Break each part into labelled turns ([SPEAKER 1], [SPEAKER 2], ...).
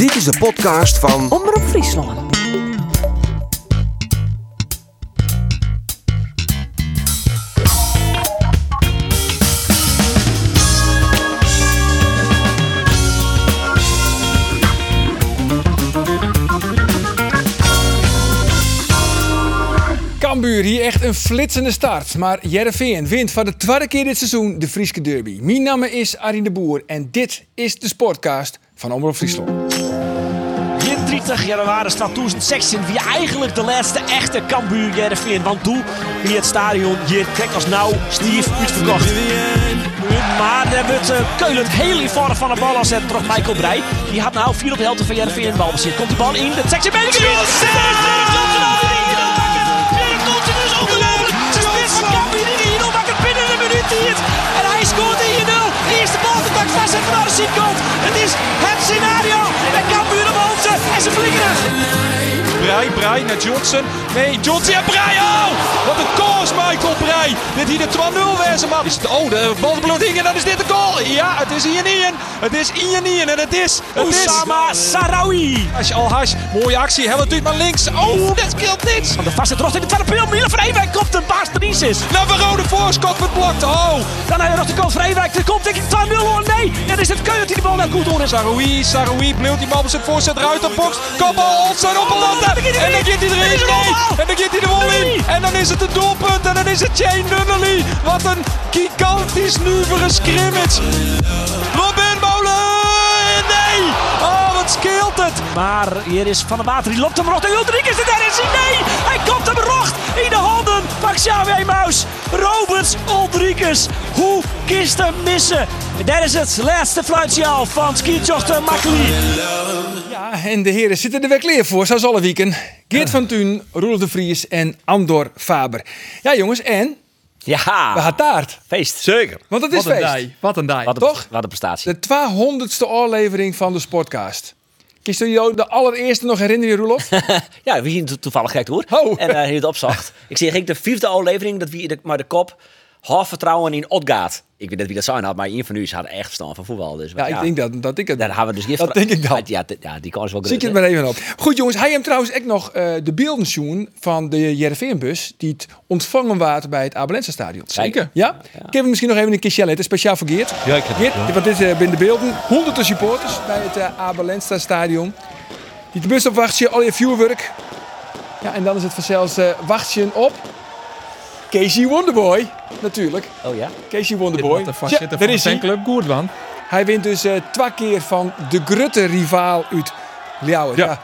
[SPEAKER 1] Dit is de podcast van
[SPEAKER 2] Omroep Friesland.
[SPEAKER 3] Cambuur hier echt een flitsende start. Maar Jereveen wint voor de tweede keer dit seizoen de Frieske Derby. Mijn naam is Arjen de Boer en dit is de Sportcast van Omroep Friesland.
[SPEAKER 4] Hier 30 januari staat 2016 wie eigenlijk de laatste echte Cambuur Jereveen. Want toen wie het stadion hier kijk als nou stief uitverkocht. Maar daar wordt uh, Keulen heel eenvoudig van de bal als het terug Michael Breij. Die had nou vier op de helft van Jereveen balbezit. Komt die bal in, de sectie bij de En hij scoort 1-0. Eerste bal de tak vast en van de zijkant. Het is het scenario. En Cambuur. En ze vliegen
[SPEAKER 5] Brei, Brei naar Johnson. Nee, Johnson en Brei. Oh, wat een koers, Michael Brei. Dit hier de 2-0 wezen, man. Is het, oh, de bal bloeding en dan is dit de goal. Ja, het is niet in. Het is niet in en het is... Het
[SPEAKER 4] Oussama Sarawi.
[SPEAKER 5] Als je al hash, mooie actie. Helemaal duurt maar links. Oh, dat scheelt niks.
[SPEAKER 4] Van de vaste trots in de tweede pil. Miele Vrijwijk komt een baas is.
[SPEAKER 5] Navarone voorschot wordt blokt. Oh.
[SPEAKER 4] Dan nog de kant Vrijwijk. Er komt denk ik 2-0 hoor. Nee, dan is het Keulen die de bal naar goed hoor.
[SPEAKER 5] Saroui, Saroui, bleef die bal met zijn voorzet eruit op box. Kopbal, Olsen op een landen. En dan gaat hij erin. En dan gaat hij de bal in. En dan is het een doelpunt. En dan is het Jane Nunnally. Wat een gigantisch nuvere scrimmage. Robin Molen. Nee. Oh, wat scheelt het.
[SPEAKER 4] Maar hier is Van der Water. Die loopt hem rot. En is er. Daar is hij. Nee. Hij komt hem rocht in de handen van Xavier Muis. Roberts Ulrichs. Hoe kist hem missen? Daar is het laatste fluitje al van skitochter Makkeli.
[SPEAKER 3] Ja, en de heren zitten er weer klaar voor, zoals alle weken. Geert van Thun, Roelof de Vries en Andor Faber. Ja jongens, en
[SPEAKER 4] Ja.
[SPEAKER 3] we gaan taart.
[SPEAKER 4] Feest.
[SPEAKER 6] Zeker.
[SPEAKER 3] Want het is
[SPEAKER 6] Wat een
[SPEAKER 3] feest.
[SPEAKER 6] dij. Wat een dij.
[SPEAKER 4] Wat een,
[SPEAKER 3] Toch?
[SPEAKER 4] Wat een prestatie.
[SPEAKER 3] De 200ste aflevering van de Sportcast. Kies je jou de allereerste nog herinneren, Roelof?
[SPEAKER 4] Ja, wie to- toevallig gek hoor.
[SPEAKER 3] Oh.
[SPEAKER 4] En uh, hij het opzocht. ik zie ik de vijfde aflevering dat wie de, maar de kop half vertrouwen in Odgaard. Ik weet niet wie dat zijn had, maar een van u had echt verstand van voetbal. Dus
[SPEAKER 3] Ja, ik denk dat, dat ik het
[SPEAKER 4] Daar
[SPEAKER 3] ben.
[SPEAKER 4] hebben we dus
[SPEAKER 3] Dat denk ik dan.
[SPEAKER 4] Ja, ja, die kan is wel
[SPEAKER 3] Zie ik het maar even op. Goed jongens, hij heeft trouwens ook nog eh, de beelden zien van de Jereveenbus die het ontvangen waard bij het Abelense stadion.
[SPEAKER 4] Zeker.
[SPEAKER 3] Ja? Ik heb hem misschien nog even een keer letten, speciaal voor Geert.
[SPEAKER 6] Ja, ik heb het
[SPEAKER 3] want dit is eh, binnen de beelden. Honderden supporters bij het uh, Abelense stadion. Die de bus opwachten, al je vuurwerk. Ja, en dan is het vanzelfs eh wachtje op Casey Wonderboy, natuurlijk.
[SPEAKER 4] Oh ja?
[SPEAKER 3] Casey Wonderboy.
[SPEAKER 6] Wat een
[SPEAKER 3] Ja,
[SPEAKER 6] zitten
[SPEAKER 3] daar
[SPEAKER 6] van
[SPEAKER 3] is hij.
[SPEAKER 6] een club goed man.
[SPEAKER 3] Hij wint dus eh twee keer van de grutte rivaal uit Ljouwen. Ja.
[SPEAKER 6] Ja.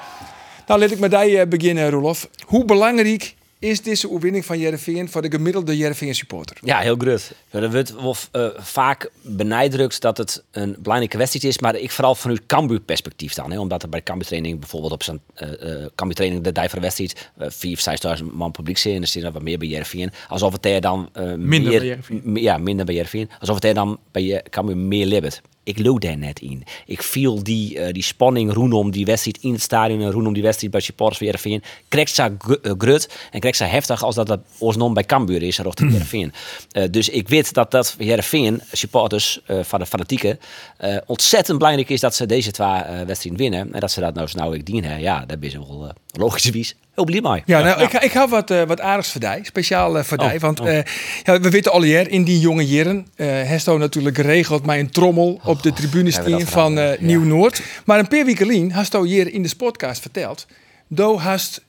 [SPEAKER 3] Nou, laat ik met die eh, beginnen, Rolof. Hoe belangrijk is deze overwinning van Jereveen voor de gemiddelde Jereveen supporter?
[SPEAKER 4] Ja, heel groot. Ja, er wordt wel eh, vaak benadrukt dat het een belangrijke wedstrijd is, maar ik vooral vanuit Cambuur perspectief dan. Hè, omdat er bij Cambuur training bijvoorbeeld op zo'n uh, Cambuur training de de wedstrijd uh, 4.000, 6.000 man publiek zit en er zit wat meer bij Jereveen. Alsof het daar dan uh,
[SPEAKER 6] Minder
[SPEAKER 4] meer,
[SPEAKER 6] bij Heerenveen.
[SPEAKER 4] m- ja, minder bij Jereveen. Alsof het daar dan bij je Cambuur meer libbet. Ik loop daar net in. Ik viel die, uh, die spanning rondom die wedstrijd in het stadion en rondom die wedstrijd bij supporters van Jereveen. Krijgt ze uh, grut en krijgt ze heftig als dat dat oorsnom bij Cambuur is richting Jereveen. Uh, dus ik weet dat dat voor Jereveen supporters uh, van de fanatieken ontzettend belangrijk is dat ze deze twee wedstrijden winnen. En dat ze dat nou nou ik dienen. Ja, ben je wel logischerwijs heel blij mee.
[SPEAKER 3] Ja, nou, Ik, ik heb wat, uh, wat aardigs voor die, speciaal uh, voor die.
[SPEAKER 4] Oh,
[SPEAKER 3] want
[SPEAKER 4] oh.
[SPEAKER 3] uh, ja, we weten al hier, in die jonge jaren, uh, Hesto natuurlijk geregeld met een trommel op de tribune staan van uh, Nieuw-Noord. Maar een paar weken geleden hast hier in de podcast verteld, do hast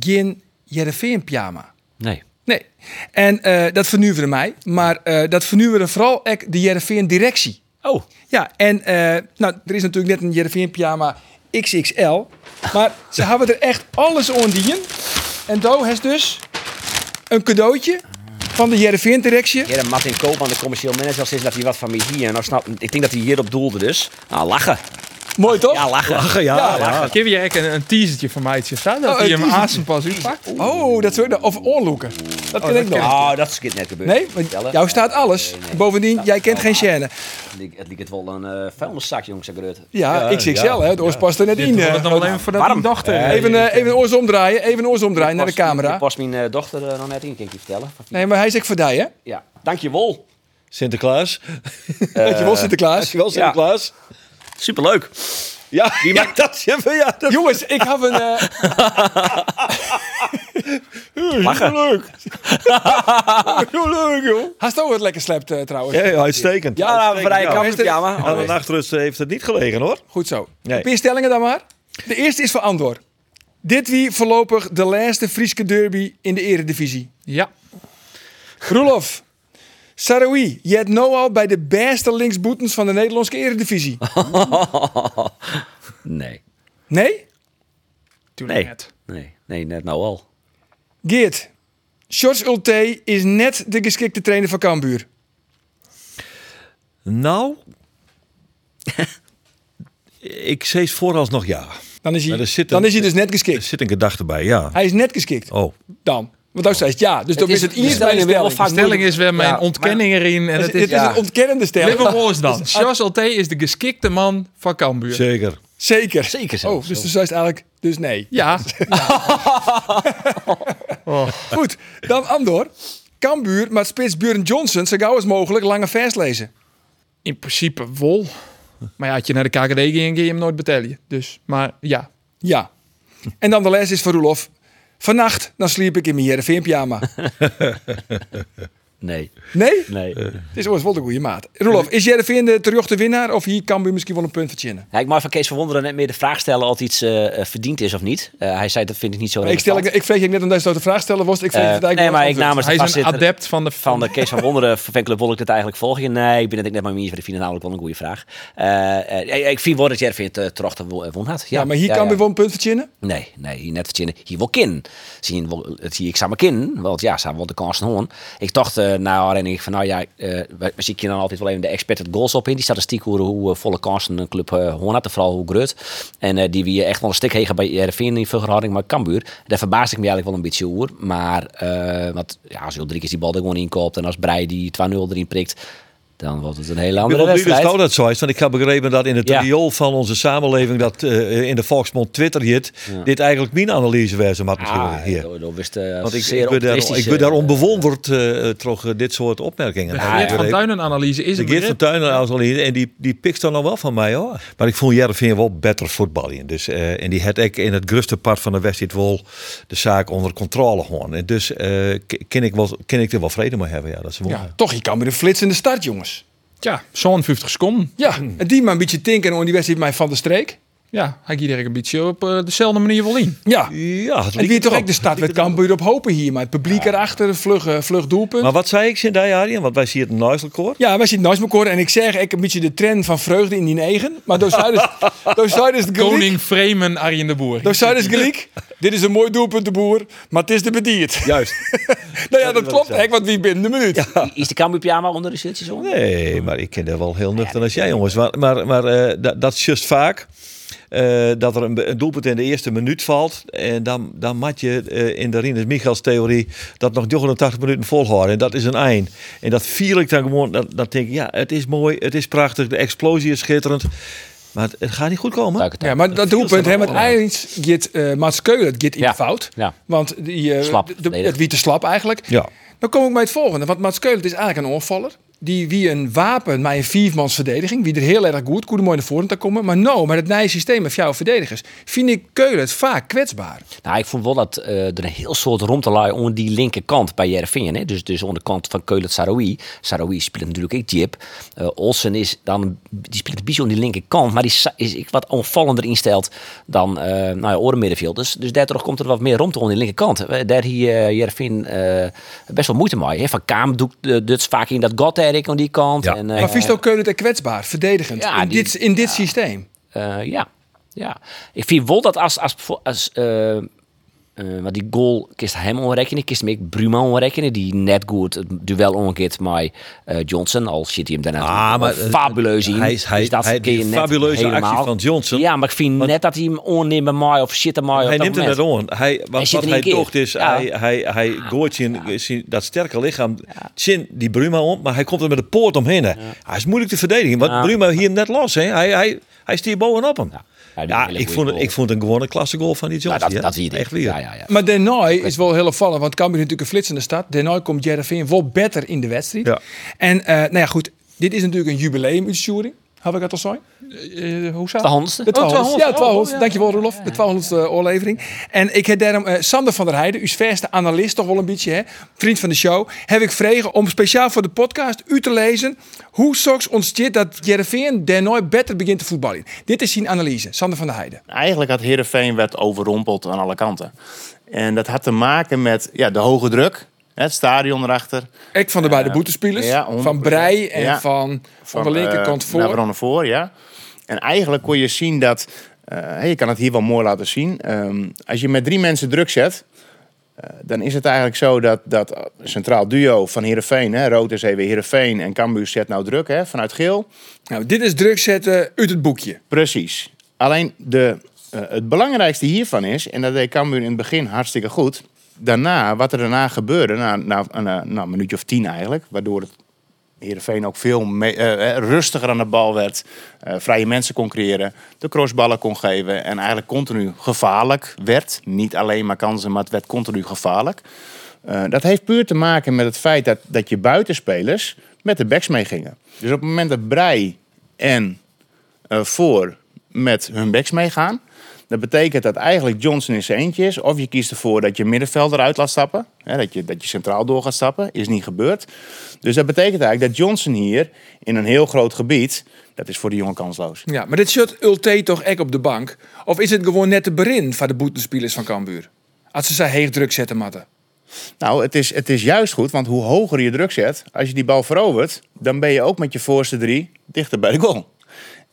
[SPEAKER 3] geen Jereveen pyjama.
[SPEAKER 4] Nee.
[SPEAKER 3] Nee. En uh, dat vernuwde mij. Maar uh, dat vernuwde vooral ook de Jereveen directie.
[SPEAKER 4] Oh.
[SPEAKER 3] Ja, en nou, er is natuurlijk net een Jereveen pyjama XXL. Maar ze hebben er echt alles dienen. En Do heeft dus een cadeautje van de Jereveen directie.
[SPEAKER 4] Ja, Martin Koopman, de commercieel manager, sinds dat hij wat van me hier. Nou, snap, ik denk dat hij hierop doelde dus. Nou, lachen.
[SPEAKER 3] Mooi toch?
[SPEAKER 4] Ja, lachen.
[SPEAKER 6] Lachen, ja.
[SPEAKER 3] Ja,
[SPEAKER 6] ja,
[SPEAKER 4] lachen.
[SPEAKER 6] Geef je een, een teasertje van mij staan dat
[SPEAKER 3] Oh, een
[SPEAKER 6] hem azen pas uitpakt?
[SPEAKER 3] Oh, dat soort of oorloeken. Dat ken
[SPEAKER 6] dat
[SPEAKER 3] ik nog.
[SPEAKER 4] Oh, dat is net gebeurd.
[SPEAKER 3] Nee, want jou staat alles. Bovendien, jij kent geen scène.
[SPEAKER 4] Het liep- Het het wel een uh, vuilniszak, jongens.
[SPEAKER 3] Ja, XXL,
[SPEAKER 6] ja.
[SPEAKER 3] hè. De oors past er net in. eh.
[SPEAKER 6] het nog wel dochter...
[SPEAKER 3] Even, eh, even een oors omdraaien, even een oors omdraaien naar de camera.
[SPEAKER 4] Ik pas mijn dochter nog net in, kan ik je vertellen.
[SPEAKER 3] Nee, maar hij zegt voor die, hè?
[SPEAKER 4] Ja, dankjewel.
[SPEAKER 7] Sinterklaas.
[SPEAKER 3] Dankjewel, Sinterklaas.
[SPEAKER 7] Dankjewel, Sinterklaas.
[SPEAKER 4] Superleuk.
[SPEAKER 1] Ja, ja, dat, ja, dat
[SPEAKER 3] Jongens, ik heb een... eh
[SPEAKER 4] Lachen.
[SPEAKER 1] leuk. Heel leuk, joh.
[SPEAKER 3] Hast ook wat lekker slept eh, trouwens?
[SPEAKER 1] Ja, ja, uitstekend.
[SPEAKER 4] Ja, nou,
[SPEAKER 1] Uitstekend,
[SPEAKER 4] vrij het, ja.
[SPEAKER 1] Aan de nachtrust heeft het niet gelegen, hoor.
[SPEAKER 3] Goed zo.
[SPEAKER 1] Nee.
[SPEAKER 3] Een stellingen dan maar. De eerste is voor Andor. Dit wie voorlopig de laatste Frieske derby in de eredivisie.
[SPEAKER 6] Ja.
[SPEAKER 3] Roelof. Saroui, je hebt nou al bij de beste linksboetens van de Nederlandse eredivisie.
[SPEAKER 4] Nee.
[SPEAKER 3] Nee?
[SPEAKER 6] Tuurlijk
[SPEAKER 4] Nee.
[SPEAKER 6] net.
[SPEAKER 4] Nee, nee, net nou al.
[SPEAKER 3] Geert. George Ulte is net de geschikte trainer van Cambuur.
[SPEAKER 1] Nou, ik zeg vooralsnog ja.
[SPEAKER 3] Dan is hij,
[SPEAKER 1] er
[SPEAKER 3] dan
[SPEAKER 1] een-
[SPEAKER 3] is hij dus net
[SPEAKER 1] Er
[SPEAKER 3] geschikt.
[SPEAKER 1] zit een gedachte bij, ja.
[SPEAKER 3] Hij is net geschikt.
[SPEAKER 1] Oh,
[SPEAKER 3] Dan. Want dan zei het ja. Dus dan is het eerst bij de
[SPEAKER 4] stelling
[SPEAKER 6] De is weer mijn
[SPEAKER 4] Ja,
[SPEAKER 6] ontkenning erin. En
[SPEAKER 3] Het
[SPEAKER 6] het
[SPEAKER 3] is,
[SPEAKER 6] is,
[SPEAKER 3] het is een ontkennende stelling.
[SPEAKER 6] Liverpool is dan. Charles Alté is de geschikte man van Cambuur.
[SPEAKER 1] zeker.
[SPEAKER 3] Zeker.
[SPEAKER 4] Zeker
[SPEAKER 3] Oh, dus toen zei het eigenlijk dus nee.
[SPEAKER 6] Ja.
[SPEAKER 3] Goed, dan Andor. Cambuur met spits Buren Johnson zo gauw als mogelijk lange vers lezen.
[SPEAKER 6] In principe wol. Maar ja, als je naar de KKD ging, kun je hem nooit betalen. Dus, maar ja.
[SPEAKER 3] Ja. En dan de les is voor Roelof. Vannacht, dan sliep ik in mijn Heerenveen pyjama.
[SPEAKER 4] Nee.
[SPEAKER 3] Nee?
[SPEAKER 4] Nee.
[SPEAKER 3] Het is ooit wel een goede maat. Roelof, is Heerenveen de terugte winnaar? Of hier Cambuur misschien wel een punt verzinnen?
[SPEAKER 4] Ja, ik mag van Kees Verwonderen net meer de vraag stellen of iets eh, eh, verdiend is of niet. Eh, hij zei dat vind ik niet zo
[SPEAKER 3] Ik, stel, ik,
[SPEAKER 4] relevant.
[SPEAKER 3] ik vreeg je net omdat je de vraag stellen was. Ik vreeg
[SPEAKER 4] Eh,
[SPEAKER 3] het eigenlijk
[SPEAKER 4] nee, maar ik namens de
[SPEAKER 6] Hij is een adept van de...
[SPEAKER 4] van de Kees van Wonderen van fanclub wil ik dit eigenlijk volgen. Nee, ik ben het ik net maar meer. Ik vind het namelijk wel een goede vraag. Eh, eh, ik vind wel dat Jervin het uh, terug te wo- won had. Ja,
[SPEAKER 3] Ja, maar hier
[SPEAKER 4] ja,
[SPEAKER 3] Cambuur
[SPEAKER 4] ja.
[SPEAKER 3] wel een punt verzinnen?
[SPEAKER 4] Nee, nee, hier net verzinnen. Hier wel kin. Zien wel, het zie ik samen kin. Want ja, samen wel de kansen hoorn. Ik dacht eh nou en ik van nou ja, eh we, we je dan altijd wel even de expected goals op in. Die statistiek hoe, hoe eh, volle kansen een club uh, en Vooral hoe groot. En die wie echt wel een stuk hegen bij RFN in verhouding maar Cambuur. Daar verbaasde ik me eigenlijk wel een beetje over. Maar want ja, als drie keer die bal er gewoon inkoopt en als Brei die 2-0 erin prikt. Dan wordt het een hele andere
[SPEAKER 1] dat
[SPEAKER 4] wedstrijd.
[SPEAKER 1] dat zo is, want ik heb begrepen dat in het
[SPEAKER 4] Ja.
[SPEAKER 1] riool van onze samenleving, dat eh, in de volksmond Twitter hit, dit eigenlijk mijn analyse wezen had misschien
[SPEAKER 4] Ah,
[SPEAKER 1] hier.
[SPEAKER 4] dat- dat wist, eh,
[SPEAKER 1] Want ik, ik ben daar, ik ben daar
[SPEAKER 4] eh,
[SPEAKER 1] onbewonderd eh toch dit soort opmerkingen.
[SPEAKER 6] De Geert van. Tuinen-analyse is
[SPEAKER 1] De
[SPEAKER 6] een
[SPEAKER 1] Geert van
[SPEAKER 6] begrip.
[SPEAKER 1] Tuinen analyse en die, die pikt dan nog wel van mij hoor. Maar ik vond Jervin wel beter voetballen. Dus, eh, en die had ik in het grootste part van de wedstrijd wel de zaak onder controle gewoon. En dus eh ken, ik wel, ken ik er wel vrede mee hebben. Ja, dat is.
[SPEAKER 3] Ja, toch, je kan weer een flitsende start, jongens.
[SPEAKER 6] Ja, zo'n 50 seconden.
[SPEAKER 3] Ja, en die maar een beetje tinken aan die wedstrijd met Van der Streek.
[SPEAKER 6] Ja, hij er een beetje op eh, dezelfde manier wel in.
[SPEAKER 3] Ja.
[SPEAKER 1] Ja, het
[SPEAKER 3] En wie toch ook de start met Cambuur op hopen hier. Maar het publiek erachter, vlug, eh, vlug doelpunt.
[SPEAKER 1] Maar wat zei ik in daar, Arjen? Want wij zien het Nuiselkoor.
[SPEAKER 3] Ja, wij zitten naast elkaar en ik zeg ik een beetje de trend van vreugde in die negen. Maar door Zuiders, door Zuiders de.
[SPEAKER 6] Koning Freeman, Arjen de Boer.
[SPEAKER 3] Door Zuiders Griek. Dit is een mooi doelpunt, de boer. Maar het is de bedierd.
[SPEAKER 1] Juist.
[SPEAKER 3] nou ja, dat klopt. Hè, want wie binnen de minuut.
[SPEAKER 4] Is de Cambuur pyjama onder de shirtjes onder?
[SPEAKER 1] Nee, maar ik ken er wel heel nuchter als jij, jongens. Maar, maar, maar eh, dat, dat is juist vaak. Eh, dat er een, een doelpunt in de eerste minuut valt. En dan, dan mat je eh, in de Rinus Michels theorie dat nog 89 minuten volhouden. En dat is een eind. En dat vier ik dan gewoon. Dat, dat denk ik, ja, het is mooi, het is prachtig. De explosie is schitterend. Maar het, het gaat niet goed komen.
[SPEAKER 4] Het
[SPEAKER 3] Ja, maar dat doelpunt, hè, met Eilings gaat uh, Mats Keulen gaat in
[SPEAKER 4] Ja.
[SPEAKER 3] de fout.
[SPEAKER 4] Ja.
[SPEAKER 3] Want die, eh,
[SPEAKER 4] Slap,
[SPEAKER 3] de- de,
[SPEAKER 4] volledig.
[SPEAKER 3] het wie te slap eigenlijk.
[SPEAKER 1] Ja.
[SPEAKER 3] Dan kom ik bij het volgende. Want Mats Keulen is eigenlijk een onvaller. Die wie een wapen met een viermans verdediging. Wie er heel erg goed, goede mooi naar voren te komen. Maar nou, met het nieuwe systeem met jouw verdedigers. Vind ik Keulen het vaak kwetsbaar.
[SPEAKER 4] Nou, ik vond wel dat eh, er een heel soort romtelui aan die linkerkant bij Jereveen. Hè? Dus, dus de kant van Keulen Saroui. Saroui speelt natuurlijk ook Jip. Eh Olsen is dan, die speelt een beetje aan die linkerkant. Maar die is ik wat onvallender instelt dan eh nou ja. Dus, dus daardoor komt er wat meer romte aan die linkerkant. Daar hier uh, Jereveen eh, best wel moeite mee. Hè? Van Kaam doet uh, dus vaak in dat got Erik aan die kant.
[SPEAKER 1] Ja.
[SPEAKER 4] En, eh,
[SPEAKER 3] maar vies ook Keulen het kwetsbaar, verdedigend.
[SPEAKER 4] Ja,
[SPEAKER 3] in,
[SPEAKER 4] die-
[SPEAKER 3] dit, in dit systeem.
[SPEAKER 4] Eh, ja, ja. Ik vind wel dat als, als, als eh, eh, maar die goal kist hem onrekenen, kist hem ook Bruma onrekenen, die net goed het duel omgeeft met eh, Johnson, al zit hij hem daarna
[SPEAKER 1] Ah, maar, eh,
[SPEAKER 4] fabuleus in.
[SPEAKER 1] hij is- hij-
[SPEAKER 4] dus dat
[SPEAKER 1] hij- die fabuleuze
[SPEAKER 4] helemaal.
[SPEAKER 1] actie van Johnson.
[SPEAKER 4] Ja, maar ik vind net dat hij hem onnemen mij of shit mij
[SPEAKER 1] Hij neemt het net aan. Hij, wat
[SPEAKER 4] zit
[SPEAKER 1] wat hij doet is,
[SPEAKER 4] Ja.
[SPEAKER 1] hij, hij, hij gooit zijn, dat sterke lichaam, zin die Bruma om, maar hij komt er met de poort omheen. Hij is moeilijk te verdedigen, want. Bruma hier net los. Hè. Hij, hij, hij stiert bovenop hem.
[SPEAKER 4] Ja.
[SPEAKER 1] Ik, vond het, ik vond een klasse goal van die
[SPEAKER 4] Nou,
[SPEAKER 1] Johnson.
[SPEAKER 4] dat,
[SPEAKER 1] ja.
[SPEAKER 4] dat zie je
[SPEAKER 1] Echt weer.
[SPEAKER 4] Ja, ja, ja.
[SPEAKER 3] Maar Denoy is wel heel opvallend, want Cambuur is natuurlijk een flitsende stad. Denoy komt Jereveen wel beter in de wedstrijd.
[SPEAKER 1] Ja.
[SPEAKER 3] En eh, nou ja, goed, dit is natuurlijk een jubileumuitvoering. Heb ik dat al zo?
[SPEAKER 6] Eh, hoe zou
[SPEAKER 4] De honderdste.
[SPEAKER 3] De 1200. Ja, de 1200.
[SPEAKER 6] Oh, ja.
[SPEAKER 3] Dankjewel, Rolof. De 1200 uh, oorlevering. En ik heb daarom eh, Sander van der Heijden, uw verste analist toch wel een beetje, hè? vriend van de show, heb ik vregen om speciaal voor de podcast u te lezen hoe Sox ontsteert dat Jereveen daar nooit beter begint te voetballen. Dit is zijn analyse. Sander van der Heijden.
[SPEAKER 2] Eigenlijk had Heerenveen werd overrompeld aan alle kanten. En dat had te maken met ja, de hoge druk, het stadion erachter.
[SPEAKER 3] Ik van de beide boetespelers.
[SPEAKER 2] ja, 100%.
[SPEAKER 3] van Brei en
[SPEAKER 2] Ja.
[SPEAKER 3] van, van de linkerkant
[SPEAKER 2] eh,
[SPEAKER 3] voor.
[SPEAKER 2] Naar voor, ja. En eigenlijk kon je zien dat... eh, hey, je kan het hier wel mooi laten zien. Ehm, als je met drie mensen druk zet... eh, dan is het eigenlijk zo dat, dat centraal duo van Heerenveen... Hè, Rood is even Heerenveen en Cambuur zet nou druk hè, vanuit Geel.
[SPEAKER 3] Nou, dit is druk zetten uit het boekje.
[SPEAKER 2] Precies. Alleen de, eh, het belangrijkste hiervan is... en dat deed Cambuur in het begin hartstikke goed... daarna, wat er daarna gebeurde, na, na, een minuutje of tien eigenlijk... waardoor het Heerenveen ook veel eh, eh, rustiger aan de bal werd. eh, vrije mensen kon creëren. De crossballen kon geven. En eigenlijk continu gevaarlijk werd. Niet alleen maar kansen, maar het werd continu gevaarlijk. Dat heeft puur te maken met het feit dat, dat je buitenspelers met de backs meegingen. Dus op het moment dat Brei en voor met hun backs meegaan. Dat betekent dat eigenlijk Johnson in zijn eentje is. Of je kiest ervoor dat je middenvelder uit laat stappen. Hè, dat, je, dat je centraal door gaat stappen. Is niet gebeurd. Dus dat betekent eigenlijk dat Johnson hier in een heel groot gebied. Dat is voor de jongen kansloos.
[SPEAKER 3] Ja, maar dit shot Ulte toch echt op de bank? Of is het gewoon net de berin van de boetespelers van Cambuur? Als ze zij heeg druk zetten, matten.
[SPEAKER 2] Nou, het is, het is juist goed, want hoe hoger je druk zet, als je die bal verovert, dan ben je ook met je voorste drie dichter bij de goal.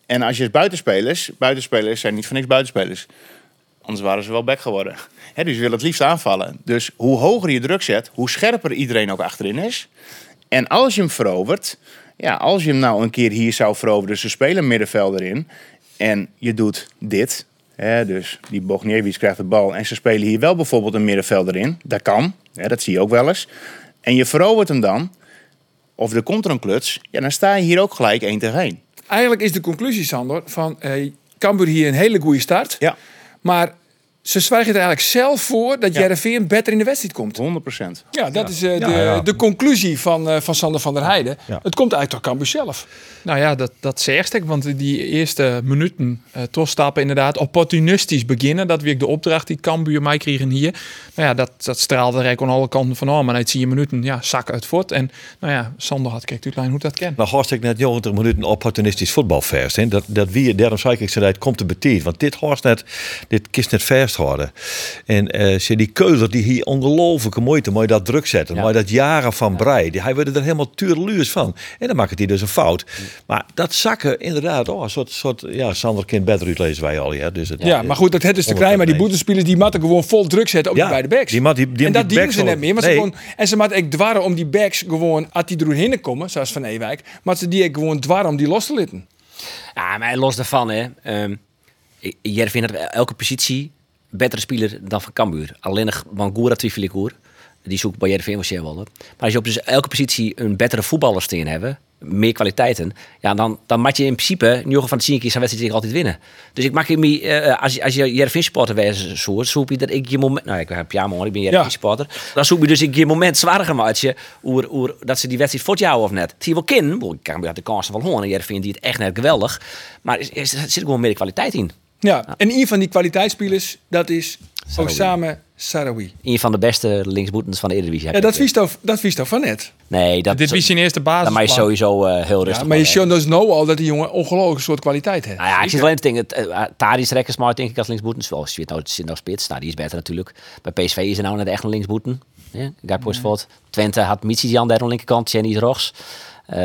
[SPEAKER 2] En als je buitenspelers, buitenspelers zijn niet voor niks buitenspelers. Anders waren ze wel back geworden. Hè, dus je wil het liefst aanvallen. Dus hoe hoger je druk zet, hoe scherper iedereen ook achterin is. En als je hem verovert, ja, als je hem nou een keer hier zou veroveren, dus ze spelen een middenvelder in. En je doet dit. Dus die Bogniewicz krijgt de bal. En ze spelen hier wel bijvoorbeeld een middenvelder in. Dat kan. Dat zie je ook wel eens. En je verovert hem dan. Of er komt er een kluts. Ja, dan sta je hier ook gelijk 1 tegen 1.
[SPEAKER 3] Eigenlijk is de conclusie, Sander, van eh Cambuur hier een hele goede start.
[SPEAKER 2] Ja,
[SPEAKER 3] Maar ze zwijgen er eigenlijk zelf voor dat
[SPEAKER 2] Ja.
[SPEAKER 3] Jereveen beter in de wedstrijd komt.
[SPEAKER 2] 100 procent.
[SPEAKER 3] Ja, dat is eh, de,
[SPEAKER 1] ja.
[SPEAKER 3] de conclusie van, eh, van Sander van der Heijden.
[SPEAKER 1] Ja.
[SPEAKER 3] Het komt eigenlijk toch Cambuur zelf.
[SPEAKER 6] Nou ja, dat, dat zegt ik. Want die eerste minuten uh, stappen inderdaad opportunistisch beginnen. Dat weer de opdracht die Cambuur mij kregen hier. Nou ja, dat, dat straalde er aan alle kanten van aan. Maar dan zie je minuten ja, zakken uit voort. En nou ja, Sander had kijkt uitlijn hoe dat kent.
[SPEAKER 1] Nou, horst ik net 90 minuten opportunistisch voetbalverst. Hè? Dat, dat wie, daarom zei ik, zei, het komt te betiet. Want dit horst net, dit kist net houden. En eh zie die keuzer die hier ongelooflijke moeite, mooi dat druk zetten.
[SPEAKER 4] Ja.
[SPEAKER 1] Maar dat jaren van brei, die, hij werd er helemaal tureluurs van. En dan maakt hij dus een fout. Maar dat zakken, inderdaad, oh, een soort, soort ja, Sander kind beter uitlezen wij al. Ja, dus het,
[SPEAKER 3] Ja, maar goed, dat het is te klein. Maar die boetespelers die matten gewoon vol druk zetten op
[SPEAKER 1] Ja,
[SPEAKER 3] die beide backs.
[SPEAKER 1] die mat- die- die-
[SPEAKER 3] en dat
[SPEAKER 1] die
[SPEAKER 3] dienen ze net meer. Maar ze gewoon, en ze matten ik dwarren om die backs gewoon, als die erin komen, zoals Van Ewijk, maar ze die ik gewoon dwarren om die los te litten.
[SPEAKER 4] Ja, maar los daarvan, hè. Um, Jervin had elke positie betere speler dan van Cambuur. Alleen nog ik hoor. Die zoekt bij Jervin waarschijnlijk wel. Maar als je op dus elke positie een betere voetballer staan hebben, meer kwaliteiten, ja, dan, dan moet je in principe, in van de 10 keer zijn wedstrijd altijd winnen. Dus ik maak je me, eh, als, je- als je Jervin supporter wees, zo, zoek je dat ik je moment, nou ik heb ja man, ik ben
[SPEAKER 3] Ja.
[SPEAKER 4] supporter, dan zoek je dus ik je moment zwaarder maakt je, hoe, hoe, dat ze die wedstrijd voortjouwen of net. Het hier wel kin, ik kan de kansen van horen, Jervin die het echt net geweldig, maar er zit gewoon meer kwaliteit in.
[SPEAKER 3] Ja, en een van die kwaliteitsspelers, dat is Osama Sarawi.
[SPEAKER 4] Een van de beste linksboetens van de Eredivisie.
[SPEAKER 3] Ja, dat toch, dat toch van net.
[SPEAKER 4] Nee, dat,
[SPEAKER 6] Dit was zijn eerste basis.
[SPEAKER 4] mag je sowieso eh, heel
[SPEAKER 3] Ja,
[SPEAKER 4] rustig
[SPEAKER 3] maar je
[SPEAKER 4] wel,
[SPEAKER 3] ziet dus nou al dat die jongen ongelooflijk soort kwaliteit heeft.
[SPEAKER 4] Nou ja, ik zie in het ding. Het, uh, Tadis rekkers maar denk ik als linksboeten. Zoals je weet nou, zit nou spits. Nou, die is beter natuurlijk. Bij PSV is er nou net echt een linksboeten. Ja, voort. Twente had Mitsi die aan de linkerkant. Jenny is rechts. Uh,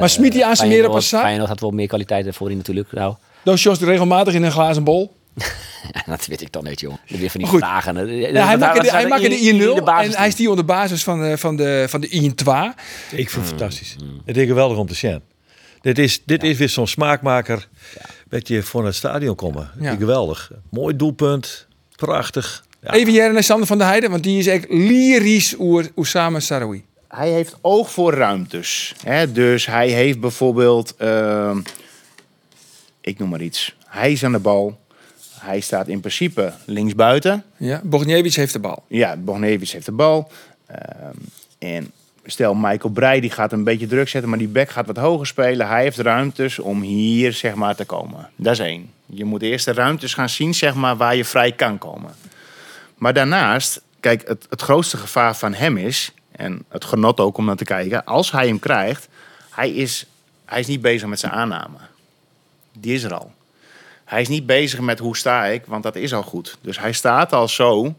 [SPEAKER 3] Maar smiet die aan zijn meer op?
[SPEAKER 4] Feyenoord had wel meer kwaliteit voorin natuurlijk. Nou,
[SPEAKER 3] Dan Jos regelmatig in een glazen bol.
[SPEAKER 4] dat weet ik dan niet, joh. Weer van die
[SPEAKER 3] Goed.
[SPEAKER 4] vragen.
[SPEAKER 3] Ja, hij maakte de, hij maakte de 1-0 en hij is die onder basis van de, van de, van de 1-2.
[SPEAKER 1] Ik vind het fantastisch. Het is geweldig om te zien. Dit is, dit is weer zo'n smaakmaker. Dat je voor het stadion komen.
[SPEAKER 3] Ja.
[SPEAKER 1] Geweldig. Mooi doelpunt. Prachtig. Ja.
[SPEAKER 3] Even jaren naar Sander van der Heijden, want die is echt lyrisch oer Oussama Sarawi.
[SPEAKER 2] Hij heeft oog voor ruimtes. Hè? Dus hij heeft bijvoorbeeld, ehm, ik noem maar iets. Hij is aan de bal. Hij staat in principe linksbuiten.
[SPEAKER 3] Ja, Bogniewicz heeft de bal.
[SPEAKER 2] Ja, Bognevic heeft de bal. Ehm, en stel Michael Breij die gaat een beetje druk zetten, maar die back gaat wat hoger spelen. Hij heeft ruimtes om hier zeg maar te komen. Dat is één. Je moet eerst de ruimtes gaan zien zeg maar waar je vrij kan komen. Maar daarnaast, kijk, het, het grootste gevaar van hem is, en het genot ook om naar te kijken, als hij hem krijgt, hij is, hij is niet bezig met zijn aanname. Die is er al. Hij is niet bezig met hoe sta ik, want dat is al goed. Dus hij staat al zo,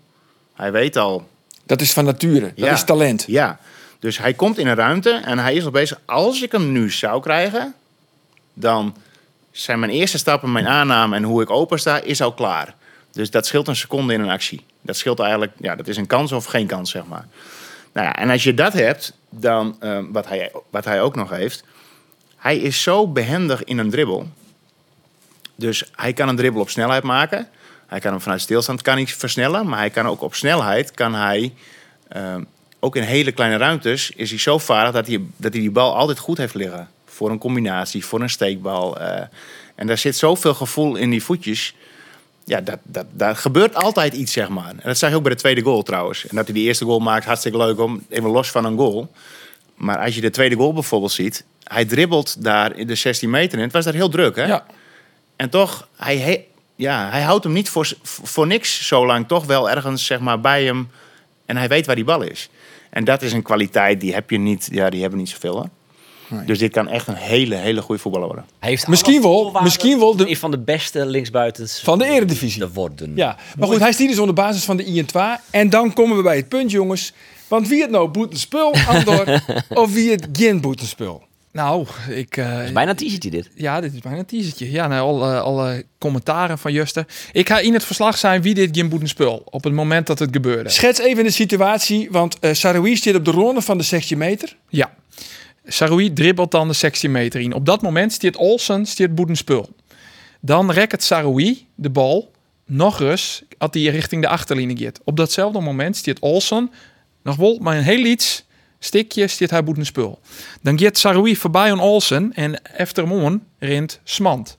[SPEAKER 2] hij weet al,
[SPEAKER 3] Dat is van nature. Dat is talent.
[SPEAKER 2] ja. Dus hij komt in een ruimte en hij is al bezig. Als ik hem nu zou krijgen, dan zijn mijn eerste stappen, mijn aanname en hoe ik open sta, is al klaar. Dus dat scheelt een seconde in een actie. Dat scheelt eigenlijk, ja, dat is een kans of geen kans, zeg maar. Nou ja, en als je dat hebt, dan, eh, wat, hij, wat hij ook nog heeft, hij is zo behendig in een dribbel. Dus hij kan een dribbel op snelheid maken. Hij kan hem vanuit stilstand kan hij versnellen, maar hij kan ook op snelheid kan hij eh, ook in hele kleine ruimtes is hij zo vaardig dat hij, dat hij die bal altijd goed heeft liggen. Voor een combinatie, voor een steekbal. eh. en daar zit zoveel gevoel in die voetjes. Ja, dat, dat, daar gebeurt altijd iets, zeg maar. En dat zag je ook bij de tweede goal trouwens. En dat hij die eerste goal maakt, hartstikke leuk om. Even los van een goal. Maar als je de tweede goal bijvoorbeeld ziet. Hij dribbelt daar in de 16 meter in. Het was daar heel druk, hè?
[SPEAKER 3] Ja.
[SPEAKER 2] En toch, hij, he- ja, hij houdt hem niet voor, voor niks zo lang. Toch wel ergens zeg maar, bij hem. En hij weet waar die bal is. En dat is een kwaliteit die heb je niet. Ja, die hebben niet zoveel. Hè? Dus dit kan echt een hele, hele goede voetballer worden.
[SPEAKER 4] Hij heeft
[SPEAKER 3] Misschien wel, misschien wel de-
[SPEAKER 4] een van de beste linksbuitens
[SPEAKER 3] Van de eredivisie.
[SPEAKER 4] te worden.
[SPEAKER 3] Ja, maar goed, hij stiert dus onder basis van de IN2. En dan komen we bij het punt, jongens. Want wie het nou boetenspul, Andor, of wie het geen boetenspul?
[SPEAKER 6] Nou, ik... eh,
[SPEAKER 4] Dat is bijna een dit.
[SPEAKER 6] Ja, dit is bijna een teasertje. Ja, nou, alle, alle commentaren van Juster. Ik ga in het verslag zijn wie dit boeten spul. Op het moment dat het gebeurde.
[SPEAKER 3] Schets even de situatie, want eh Saroui zit op de ronde van de 16 meter.
[SPEAKER 6] Ja. Saroui dribbelt dan de 16 meter in. Op dat moment stiert Olsen stiert boeten spul. Dan rekt Saroui de bal nog eens als hij richting de achterlinie gaat. Op datzelfde moment stiert Olsen nog wel, maar een heel iets stikje stiert hij boeten spul. Dan gaat Saroui voorbij aan Olsen en efter rent Smant.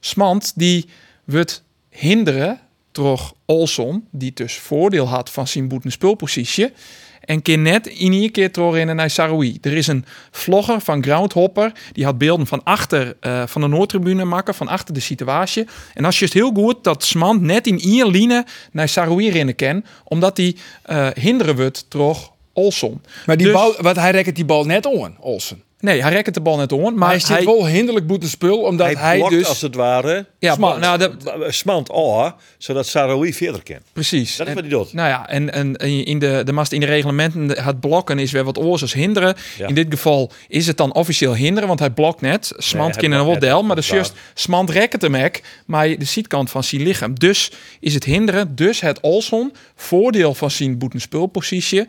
[SPEAKER 6] Smant die wordt hinderen door Olson, die dus voordeel had van zijn boetenspulpositie. En keer net in één keer doorrennen naar Saroui. Er is een vlogger van Groundhopper. Die had beelden van achter eh, van de Noordtribune maken. Van achter de situatie. En als je het heel goed dat Smant net in één line naar Saroui rennen kan. Omdat hij eh hinderen wordt door Olson.
[SPEAKER 3] Maar die
[SPEAKER 6] Dus-
[SPEAKER 3] bal, want hij rekt die bal net on, Olsen.
[SPEAKER 6] Nee, hij rekt de bal net om. Maar
[SPEAKER 3] Maar hij zit wel hinderlijk boetenspul, omdat hij,
[SPEAKER 1] Hij, blokt
[SPEAKER 3] dus...
[SPEAKER 1] als het ware
[SPEAKER 6] Ja,
[SPEAKER 1] smant,
[SPEAKER 6] maar- nou, dat-
[SPEAKER 1] smant oh, zodat Saroui verder kan.
[SPEAKER 6] Precies.
[SPEAKER 1] Dat is
[SPEAKER 6] En-
[SPEAKER 1] wat hij doet.
[SPEAKER 6] Nou ja, en, en in de, de mast in de reglementen de- het blokken is weer wat oors hinderen.
[SPEAKER 1] Ja.
[SPEAKER 6] In dit geval is het dan officieel hinderen, want hij blokt net. Smant
[SPEAKER 1] hij
[SPEAKER 6] kan er wel del, maar dus
[SPEAKER 1] inderdaad.
[SPEAKER 6] juist Smant rekt het hem ek, maar de zijkant van zijn lichaam. Dus is het hinderen, dus het Olson, voordeel van zijn boetenspulpositie. En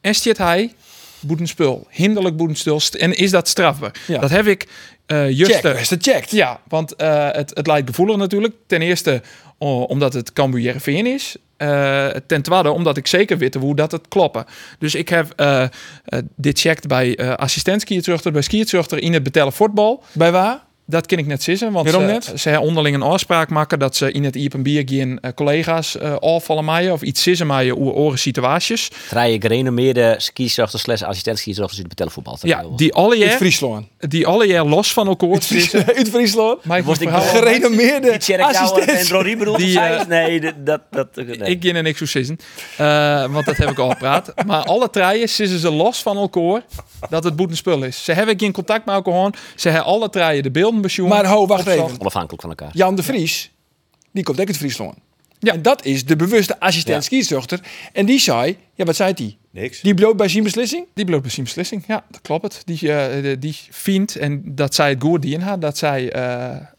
[SPEAKER 6] stiert hij boetenspul, hinderlijk boetenspul. En is dat strafbaar?
[SPEAKER 3] Ja.
[SPEAKER 6] Dat heb ik
[SPEAKER 3] Check, beste checked.
[SPEAKER 6] ja, want eh, het, het lijkt gevoelig natuurlijk. Ten eerste omdat het Cambuur is. Eh, ten tweede omdat ik zeker weet hoe dat het kloppen. Dus ik heb dit checkt bij assistent skiertruchter, bij skiertruchter in het betellen voetbal.
[SPEAKER 3] Bij waar?
[SPEAKER 6] Dat kan ik net zeggen, want
[SPEAKER 3] Waarom net?
[SPEAKER 6] ze hebben onderling een afspraak maken dat ze in het IPM bier geen eh, collega's eh afvallen maaien of iets sissen maaien over oren situaties.
[SPEAKER 4] Drie gerenommeerde skisrechter slash assistent skisrechters die betellen voetbal.
[SPEAKER 6] Ja, die alle
[SPEAKER 3] In
[SPEAKER 6] jaar,
[SPEAKER 3] Friesland.
[SPEAKER 6] die alle jaar los van elkaar.
[SPEAKER 3] Uit Friesland.
[SPEAKER 6] Maar ik
[SPEAKER 4] ik
[SPEAKER 3] Gerenommeerde assistent.
[SPEAKER 4] Rory bedoelt
[SPEAKER 6] Die, eh,
[SPEAKER 4] Nee, dat... dat, nee.
[SPEAKER 6] Ik ging er niks over Eh, want dat heb ik al gepraat. Maar alle treien zitten ze los van elkaar dat het boetenspul is. Ze hebben geen contact met elkaar. Ze hebben alle treien de beelden besjoen.
[SPEAKER 3] Maar ho, wacht
[SPEAKER 6] Opslag.
[SPEAKER 3] even.
[SPEAKER 4] Onafhankelijk van elkaar.
[SPEAKER 3] Jan de Vries, die komt ook uit Friesland.
[SPEAKER 6] Ja.
[SPEAKER 3] En dat is de bewuste assistent
[SPEAKER 4] Ja.
[SPEAKER 3] skizuchter. En die zei, ja wat zei die?
[SPEAKER 1] Niks.
[SPEAKER 3] Die bloot bij zijn beslissing?
[SPEAKER 6] Die bloot bij zijn beslissing. Ja, dat klopt. Het. Die, eh, die vindt, en dat zij het goed in had, dat zij, eh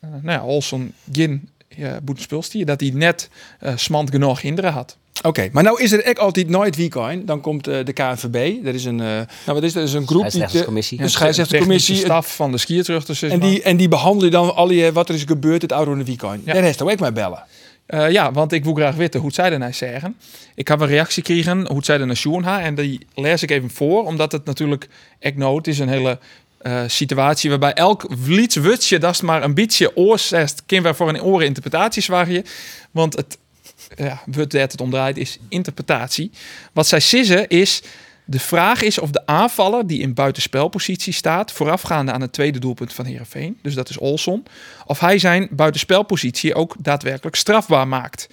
[SPEAKER 6] nou ja, Olson geen uh, dat hij net eh, smant genoeg hinderen had.
[SPEAKER 3] Oké, maar nou is er echt altijd nooit weekend. Dan komt eh, de KNVB. Er is een, eh, nou wat is dat? Er is een groep die
[SPEAKER 4] Scheidsrechterscommissie.
[SPEAKER 3] de scheidsrechtercommissie.
[SPEAKER 6] De staf van de skiertruchters.
[SPEAKER 3] En
[SPEAKER 6] maar.
[SPEAKER 3] die, en die behandelen dan al je wat er is gebeurd het oude weekend.
[SPEAKER 6] Ja.
[SPEAKER 3] Daar heeft ook mij bellen.
[SPEAKER 6] Eh, ja, want ik wil graag weten hoe zij daarna zeggen. Ik heb een reactie gekregen hoe zij daarna zien ha en die lees ik even voor, omdat het natuurlijk ik nou, het is een hele eh, situatie waarbij elk vliets wutje dat is maar een beetje oorzest, we voor een oren interpretaties je, want het ja, wat dat het omdraait is interpretatie. Wat zij zeggen is De vraag is of de aanvaller die in buitenspelpositie staat, voorafgaande aan het tweede doelpunt van Herenveen, dus dat is Olson, of hij zijn buitenspelpositie ook daadwerkelijk strafbaar maakt.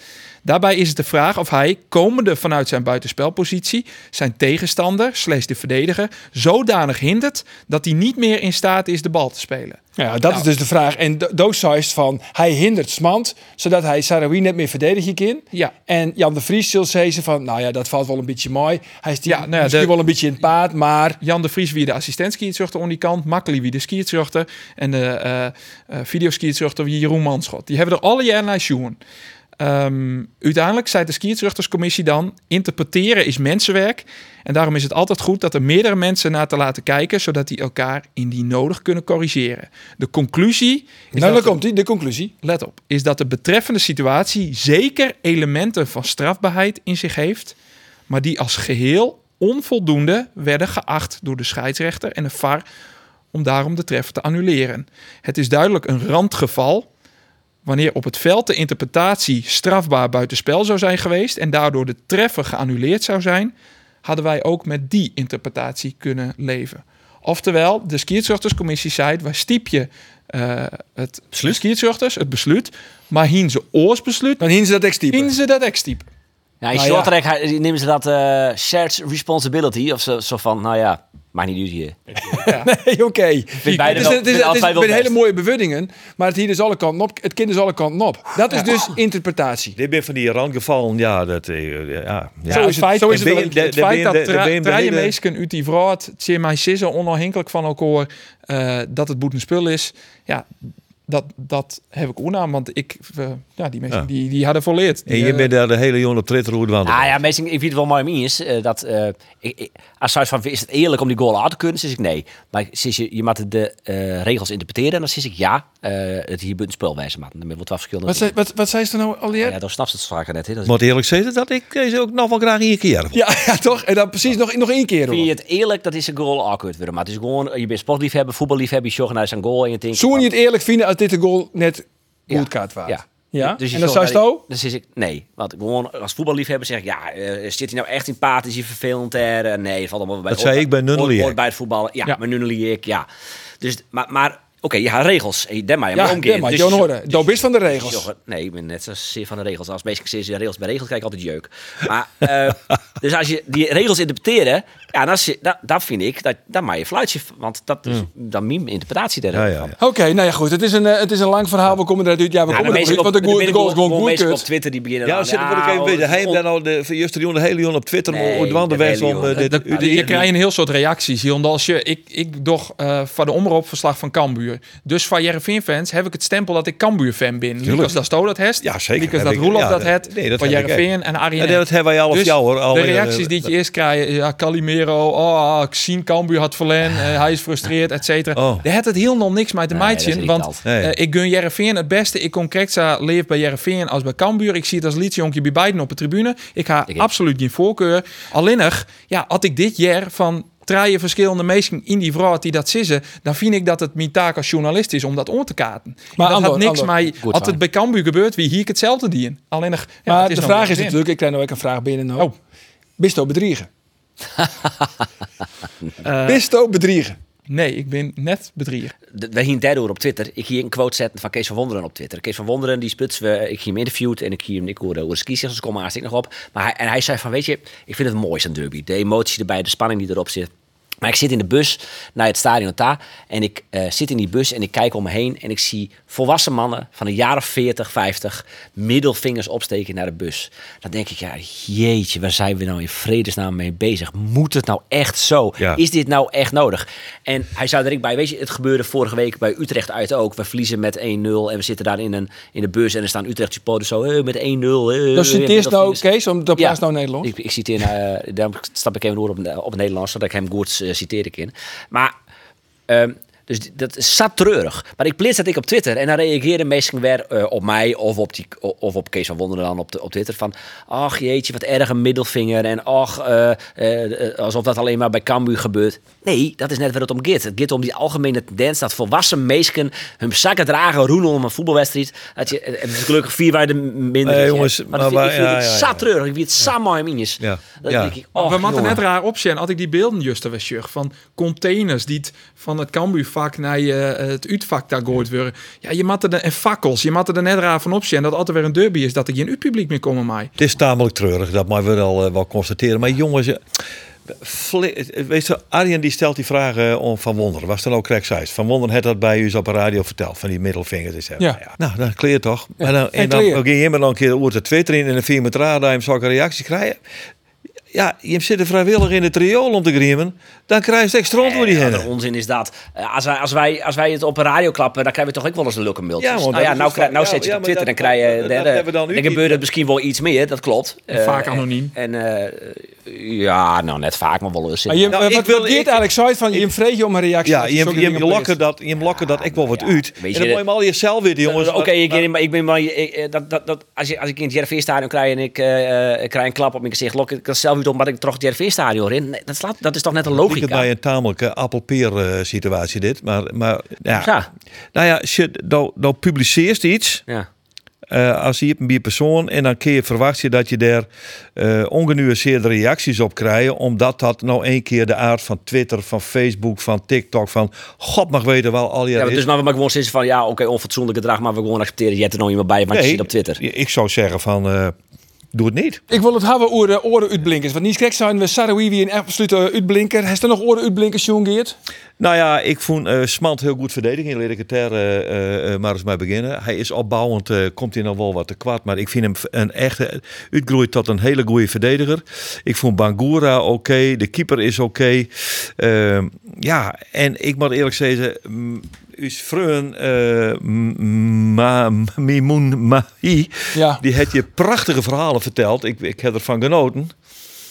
[SPEAKER 6] Daarbij is het de vraag of hij, komende vanuit zijn buitenspelpositie, zijn tegenstander, slash de verdediger, zodanig hindert dat hij niet meer in staat is de bal te spelen.
[SPEAKER 3] Ja, dat is dus de vraag. En do- Doos zei van, hij hindert Smant, zodat hij Sarawi net meer verdedigen kan.
[SPEAKER 6] Ja.
[SPEAKER 3] En Jan de Vries zal zeggen van, nou ja, dat valt wel een beetje mooi. Hij is die,
[SPEAKER 6] Ja, nou ja,
[SPEAKER 3] misschien
[SPEAKER 6] de-
[SPEAKER 3] wel een beetje in het paard, maar...
[SPEAKER 6] Jan de Vries wie de assistent skiëtzuchter aan die kant, Makkeli wie de skiëtzuchter en de eh eh videoskiëtzuchter wie Jeroen Manschot. Die hebben er alle jaren naar. Ehm, uiteindelijk zei de skiëtzuchterscommissie dan, interpreteren is mensenwerk en daarom is het altijd goed dat er meerdere mensen naar te laten kijken, zodat die elkaar indien nodig kunnen corrigeren. De conclusie is
[SPEAKER 3] Nou, dan komt hij, de conclusie.
[SPEAKER 6] let op, is dat de betreffende situatie zeker elementen van strafbaarheid in zich heeft, maar die als geheel onvoldoende werden geacht door de scheidsrechter en de VAR om daarom de treffer te annuleren. Het is duidelijk een randgeval wanneer op het veld de interpretatie strafbaar buitenspel zou zijn geweest en daardoor de treffer geannuleerd zou zijn, hadden wij ook met die interpretatie kunnen leven. Oftewel, de skiertzuchterscommissie zei, wij stiepje eh het skiertzuchters, het besluit, maar hien ze oorsbesluit,
[SPEAKER 3] Dan hien ze dat extype.
[SPEAKER 6] hien ze dat extype.
[SPEAKER 4] Ja, in
[SPEAKER 3] Nou
[SPEAKER 4] Shortrek hij- nemen ze dat eh, shared responsibility. Of zo, zo van, nou ja, maakt niet uit hier.
[SPEAKER 3] Nee, oké. Het is,
[SPEAKER 4] beide
[SPEAKER 3] het is, het is, met hele mooie bewoordingen, maar het hier dus alle kanten op. Het kind is alle kanten op. Dat is dus interpretatie.
[SPEAKER 1] Dit ben van die randgevallen, ja, dat, eh, ja, ja.
[SPEAKER 3] Zo is
[SPEAKER 6] het feit,
[SPEAKER 3] zo is het
[SPEAKER 6] het,
[SPEAKER 3] wel.
[SPEAKER 6] het,
[SPEAKER 1] De- de-
[SPEAKER 6] feit
[SPEAKER 1] de-
[SPEAKER 6] dat
[SPEAKER 1] de- de-
[SPEAKER 6] tra-
[SPEAKER 1] de- de-
[SPEAKER 6] draaien
[SPEAKER 1] hele-
[SPEAKER 6] meesken uit die vrouw, tje mij sissen onafhankelijk van elkaar, eh, dat het boet een spul is. Ja, dat, dat heb ik ook aan, want ik, eh, ja, die mensen
[SPEAKER 1] Ja.
[SPEAKER 6] die, die hadden volleerd.
[SPEAKER 1] En je
[SPEAKER 6] eh,
[SPEAKER 1] bent daar de hele jongen op Twitter hoe het.
[SPEAKER 4] Ah ja, meestal, ik vind het wel mooi om is eh, dat eh, ik, ik, als van is het eerlijk om die goal aan te kunnen, zeg ik nee. Maar zeg je, je moet de eh, regels interpreteren en dan zeg ik ja, eh, het hier buiten spel wijzen maar dan wordt wat verschillende.
[SPEAKER 3] Wat, zei- wat, wat zei ze nou al
[SPEAKER 4] ja,
[SPEAKER 3] ja,
[SPEAKER 4] dan snapt ze het vaker net. Hè.
[SPEAKER 1] Moet eerlijk zeggen dat ik deze ook nog wel graag hier keer.
[SPEAKER 3] ja, ja, toch? En dan precies nog, nog één keer.
[SPEAKER 4] Vind je het eerlijk dat is een goal awkward worden? Maar het is gewoon, je bent sportliefhebber, voetballiefhebber, je zorgt naar zijn goal en je denkt...
[SPEAKER 3] Zou je het eerlijk vinden als dit de goal net
[SPEAKER 4] Ja.
[SPEAKER 3] goed kaart was?
[SPEAKER 4] Ja.
[SPEAKER 3] Ja?
[SPEAKER 4] Dus je
[SPEAKER 3] en dan
[SPEAKER 4] zorgt
[SPEAKER 3] zei je
[SPEAKER 4] dat
[SPEAKER 3] het
[SPEAKER 4] ik- Dan zeg ik nee. Want gewoon als voetballiefhebber zeg ik ja, eh, zit hij nou echt in paard? Is hij vervelend? er? Eh, nee, valt allemaal bij.
[SPEAKER 1] Dat zei ik bij Nunnely
[SPEAKER 4] Hoort- bij het voetballen. Ja,
[SPEAKER 6] Ja.
[SPEAKER 4] maar Nunnely ik, ja. Dus, maar, maar oké, je hebt regels. En je maar je
[SPEAKER 3] Ja, maar
[SPEAKER 4] Dus
[SPEAKER 3] Johan
[SPEAKER 4] je-
[SPEAKER 3] hoorde.
[SPEAKER 4] dus je-
[SPEAKER 3] van de
[SPEAKER 4] dus je
[SPEAKER 3] regels.
[SPEAKER 4] Nee, ik ben net zo zeer van de regels. Als meestal zeer de regels bij regels kijk ik altijd jeuk. Maar eh, dus als je die regels interpreteren, ja, dan, is- dat, dat vind ik dat dan maar je fluitje, want dat is dan mijn interpretatie daarvan.
[SPEAKER 1] ja, ja.
[SPEAKER 3] Oké, nou ja, goed. Het is een, eh, het is een lang verhaal. We komen eruit. Ja, we
[SPEAKER 4] Ja,
[SPEAKER 3] komen eruit.
[SPEAKER 4] mensen
[SPEAKER 3] Want de
[SPEAKER 4] op,
[SPEAKER 3] goal de
[SPEAKER 4] ben
[SPEAKER 3] goal is gewoon goed
[SPEAKER 4] mensen op. Twitter die beginnen
[SPEAKER 1] Ja,
[SPEAKER 4] dan,
[SPEAKER 1] zit er moet ik even weten. Hij dan al de van juist de hele jongen op Twitter
[SPEAKER 4] Nee, de
[SPEAKER 1] om
[SPEAKER 4] jongen.
[SPEAKER 1] eh, dit.
[SPEAKER 6] Je krijgt een heel soort reacties. Hier, omdat als je, ik, ik doch eh van de omroepverslag van Cambuur. Dus van Jereveen-fans heb ik het stempel dat ik Cambuur-fan ben. Lucas dat Sto dat hest.
[SPEAKER 1] Ja, zeker.
[SPEAKER 6] Lucas dat Roelof
[SPEAKER 1] ja,
[SPEAKER 6] dat het.
[SPEAKER 1] nee, dat
[SPEAKER 6] van Jereveen en Arjen.
[SPEAKER 1] Ja, dat hebben wij al of
[SPEAKER 6] Dus
[SPEAKER 1] jou hoor. Al
[SPEAKER 6] de
[SPEAKER 1] eh,
[SPEAKER 6] reacties die je eerst krijgt, ja, Calimero, oh, ik zie Cambuur had verlen, eh, hij is frustreerd, et cetera.
[SPEAKER 1] Oh.
[SPEAKER 6] Daar had het heel nog niks mee te
[SPEAKER 4] Nee, niet
[SPEAKER 6] want.
[SPEAKER 1] Nee.
[SPEAKER 6] eh, ik gun Jereveen het beste. Ik kon Krekza leef bij Jereveen als bij Cambuur. Ik zie het als liedjonkje bij beiden op de tribune. Ik ga
[SPEAKER 4] Ik-
[SPEAKER 6] absoluut geen voorkeur. Alleen nog, ja, had ik dit jaar van draaien verschillende mensen in die vrouw die dat zissen, dan vind ik dat het mijn taak als journalist is om dat om te kaarten.
[SPEAKER 3] Maar
[SPEAKER 6] Maar dat
[SPEAKER 3] Andor,
[SPEAKER 6] had niks.
[SPEAKER 4] Goed
[SPEAKER 6] Als het bij Cambuur gebeurt, wie hier ik hetzelfde dien. Alleen nog, ja,
[SPEAKER 3] Maar
[SPEAKER 6] het
[SPEAKER 3] de
[SPEAKER 6] nog
[SPEAKER 3] vraag is natuurlijk, ik krijg nou ook een vraag binnen. Nou.
[SPEAKER 6] Oh.
[SPEAKER 3] Bist ook bedriegen? Bist ook bedriegen?
[SPEAKER 6] Nee, ik ben net bedrieger.
[SPEAKER 4] Wij gingen daardoor op Twitter. Ik hier een quote zetten van Kees van Wonderen op Twitter. Kees van Wonderen, die sputs we. Ik hier hem interviewd en ik hier hem ik hoorde de ski's komen hartstikke nog op. Maar hij, en hij zei van, weet je, ik vind het mooi zo'n derby. De emotie erbij, de spanning die erop zit. Maar ik zit in de bus naar het stadion daar en ik eh, zit in die bus en ik kijk om me heen en ik zie volwassen mannen van een jaar of 40, 50 middelvingers opsteken naar de bus. Dan denk ik, ja, jeetje, waar zijn we nou in vredesnaam mee bezig? Moet het nou echt zo?
[SPEAKER 1] Ja.
[SPEAKER 4] Is dit nou echt nodig? En hij zei er ik bij, weet je, het gebeurde vorige week bij Utrecht uit ook. We verliezen met 1-0 en we zitten daar in, een, in de bus en er staan Utrecht supporters zo eh, met 1-0. eh,
[SPEAKER 3] Dus eerst nou. Kees, om dat plaats nou Nederland.
[SPEAKER 4] Ik, ik citeer, uh, daarom stap ik even door op, op het Nederlands, zodat ik hem goed uh, citeren kan. Maar ehm, Dus dat is zat treurig. Maar ik plaats dat ik op Twitter en dan reageren mensen weer eh, op mij of op, die, of op Kees van Wonderen dan op, de, op Twitter van... Ach jeetje, wat erg een middelvinger en ach, eh, eh, eh, alsof dat alleen maar bij Cambuur gebeurt. Nee, dat is net waar het om gaat. Het gaat om die algemene tendens dat volwassen mensen hun zakken dragen, roenen om een voetbalwedstrijd. Dat je, het is gelukkig vier waar de minder.
[SPEAKER 1] Nee, jongens,
[SPEAKER 4] maar,
[SPEAKER 1] maar
[SPEAKER 4] vind, ik vind
[SPEAKER 1] ja,
[SPEAKER 4] het
[SPEAKER 1] ja,
[SPEAKER 4] zat treurig. Ik weet het samen in minjes.
[SPEAKER 1] Ja,
[SPEAKER 4] Dat
[SPEAKER 1] ja.
[SPEAKER 4] denk ik,
[SPEAKER 6] Maar
[SPEAKER 4] och,
[SPEAKER 6] we moeten net raar opzien. Had ik die beelden juist er zag van containers die het van het Cambuurvak naar eh, het uitvak daar gooid worden. Ja, je moet er de- en fakkels. Je moet er net raar van opzien dat altijd weer een derby is dat er geen uitpubliek meer komen mij.
[SPEAKER 1] Het is tamelijk treurig, dat maar we wel, eh, wel constateren. Maar jongens, eh, weet je, Arjen die stelt die vragen om Van Wonderen. Was dan ook correct zei. Van Wonderen had dat bij u op de radio verteld, van die middelvingers. is dat.
[SPEAKER 3] Ja.
[SPEAKER 1] Nou, dan kleer toch. Maar dan, en
[SPEAKER 3] en
[SPEAKER 1] dan ging je maar nog een keer over de Twitter in en dan vier met raden en zulke reacties krijgen. Ja, je zit er vrijwillig in het riool om te griemen. Dan krijg je extra antwoord die
[SPEAKER 4] Ja,
[SPEAKER 1] hennen.
[SPEAKER 4] onzin is dat. Eh, Als wij, als, wij, als wij het op een radio klappen, dan krijgen we toch ook wel eens een leuke mailtjes.
[SPEAKER 1] Ja,
[SPEAKER 4] nou
[SPEAKER 1] dat
[SPEAKER 4] ja, nou, krijg- nou zet je
[SPEAKER 1] ja,
[SPEAKER 4] het op Twitter en
[SPEAKER 1] dat-
[SPEAKER 4] krijg je...
[SPEAKER 1] dat- dat dan
[SPEAKER 4] gebeurt er misschien wel iets meer, dat klopt.
[SPEAKER 6] En vaak
[SPEAKER 4] Eh,
[SPEAKER 6] anoniem.
[SPEAKER 4] En eh, ja, nou net vaak, maar wel eens.
[SPEAKER 3] Maar je,
[SPEAKER 1] Nou,
[SPEAKER 3] wat
[SPEAKER 1] wil- ik-
[SPEAKER 3] eigenlijk zei van, je vreet je om een reactie.
[SPEAKER 1] Ja, je, lokken dat, je lokken dat ik wel wat
[SPEAKER 4] Ja,
[SPEAKER 1] uit.
[SPEAKER 4] weet
[SPEAKER 1] En
[SPEAKER 4] je,
[SPEAKER 1] dan moet je maar al jezelf weten, jongens.
[SPEAKER 4] Oké, ik, ben- maar ik ben maar ik- eh, dat, dat, dat, als, je, als ik in het JRV-stadion krijg en ik, eh, eh, ik krijg een klap op mijn gezicht, lok ik er zelf uit omdat ik toch het JRV-stadion in. Nee, dat, slaat, dat is toch net een
[SPEAKER 1] Ik het
[SPEAKER 4] logica.
[SPEAKER 1] bij een tamelijke appelpeer eh, situatie dit. Maar, maar ja.
[SPEAKER 4] Ja.
[SPEAKER 1] Nou ja, je dan, dan publiceert iets
[SPEAKER 4] Ja.
[SPEAKER 1] eh, als je een persoon en dan kun je verwacht je dat je daar eh ongenuanceerde reacties op krijgt, omdat dat nou één keer de aard van Twitter, van Facebook, van TikTok, van God mag weten wel al je
[SPEAKER 4] Ja, maar dus maar we maar gewoon zeggen van ja, oké, onfatsoenlijk gedrag, maar we gewoon accepteren. Je hebt er nog iemand bij, want je ziet op Twitter.
[SPEAKER 1] Ik zou zeggen van eh, doe het niet.
[SPEAKER 3] Ik wil het hebben over de oren uitblinkers. Want niet gek zijn we Sarawi een absolute uitblinker. Is er nog oren uitblinkers, John Geert?
[SPEAKER 1] Nou ja, ik vond eh Smant heel goed verdedigen. Laat ik het daar eh, eh, eh, maar eens mee beginnen. Hij is opbouwend, eh, komt hij nog wel wat te kwad. Maar ik vind hem een echte, uitgroeid tot een hele goede verdediger. Ik vond Bangura oké, de keeper is oké. Ehm, ja, en ik moet eerlijk zeggen, uw vreun, eh, Mimoun Mahi, die had je prachtige verhalen verteld. Ik, ik heb ervan genoten.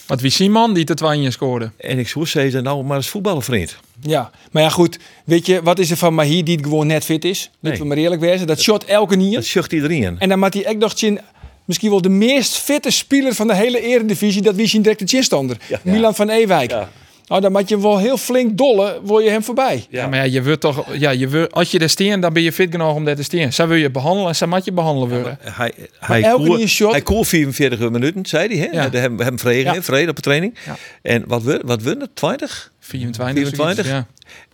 [SPEAKER 6] Want wie Simon die te twijnje scoorde.
[SPEAKER 1] En ik zou zeggen, nou maar eens voetballen, vriend.
[SPEAKER 3] Ja, maar ja goed. Weet je, wat is er van Mahi die het gewoon net fit is?
[SPEAKER 1] Nee.
[SPEAKER 3] Laten we maar eerlijk wezen. Dat shot elke nier.
[SPEAKER 1] Dat zucht iedereen.
[SPEAKER 3] En dan maakt hij ook nog zien, misschien wel de meest fitte speler van de hele eredivisie. Dat wie zien direct de chinstander.
[SPEAKER 1] Ja.
[SPEAKER 3] Milan van Ewijk.
[SPEAKER 1] Ja.
[SPEAKER 3] Nou, dan maak je hem wel heel flink dolle, word je hem voorbij.
[SPEAKER 6] Ja, maar ja, je wilt toch, ja, je wilt, als je er steen, dan ben je fit genoeg om daar te steen. Zo wil je behandelen en zo moet je behandelen worden.
[SPEAKER 1] Hij, hij,
[SPEAKER 3] elke
[SPEAKER 1] koer,
[SPEAKER 3] nieuwe shot-
[SPEAKER 1] hij koer 44 minuten, zei hij. Hè?
[SPEAKER 6] Ja.
[SPEAKER 1] We hebben hem vregen,
[SPEAKER 6] Ja.
[SPEAKER 1] hè, vrede op de training.
[SPEAKER 6] Ja.
[SPEAKER 1] En wat, we, wat het? 20?
[SPEAKER 6] 24.
[SPEAKER 1] 24?
[SPEAKER 6] Ja.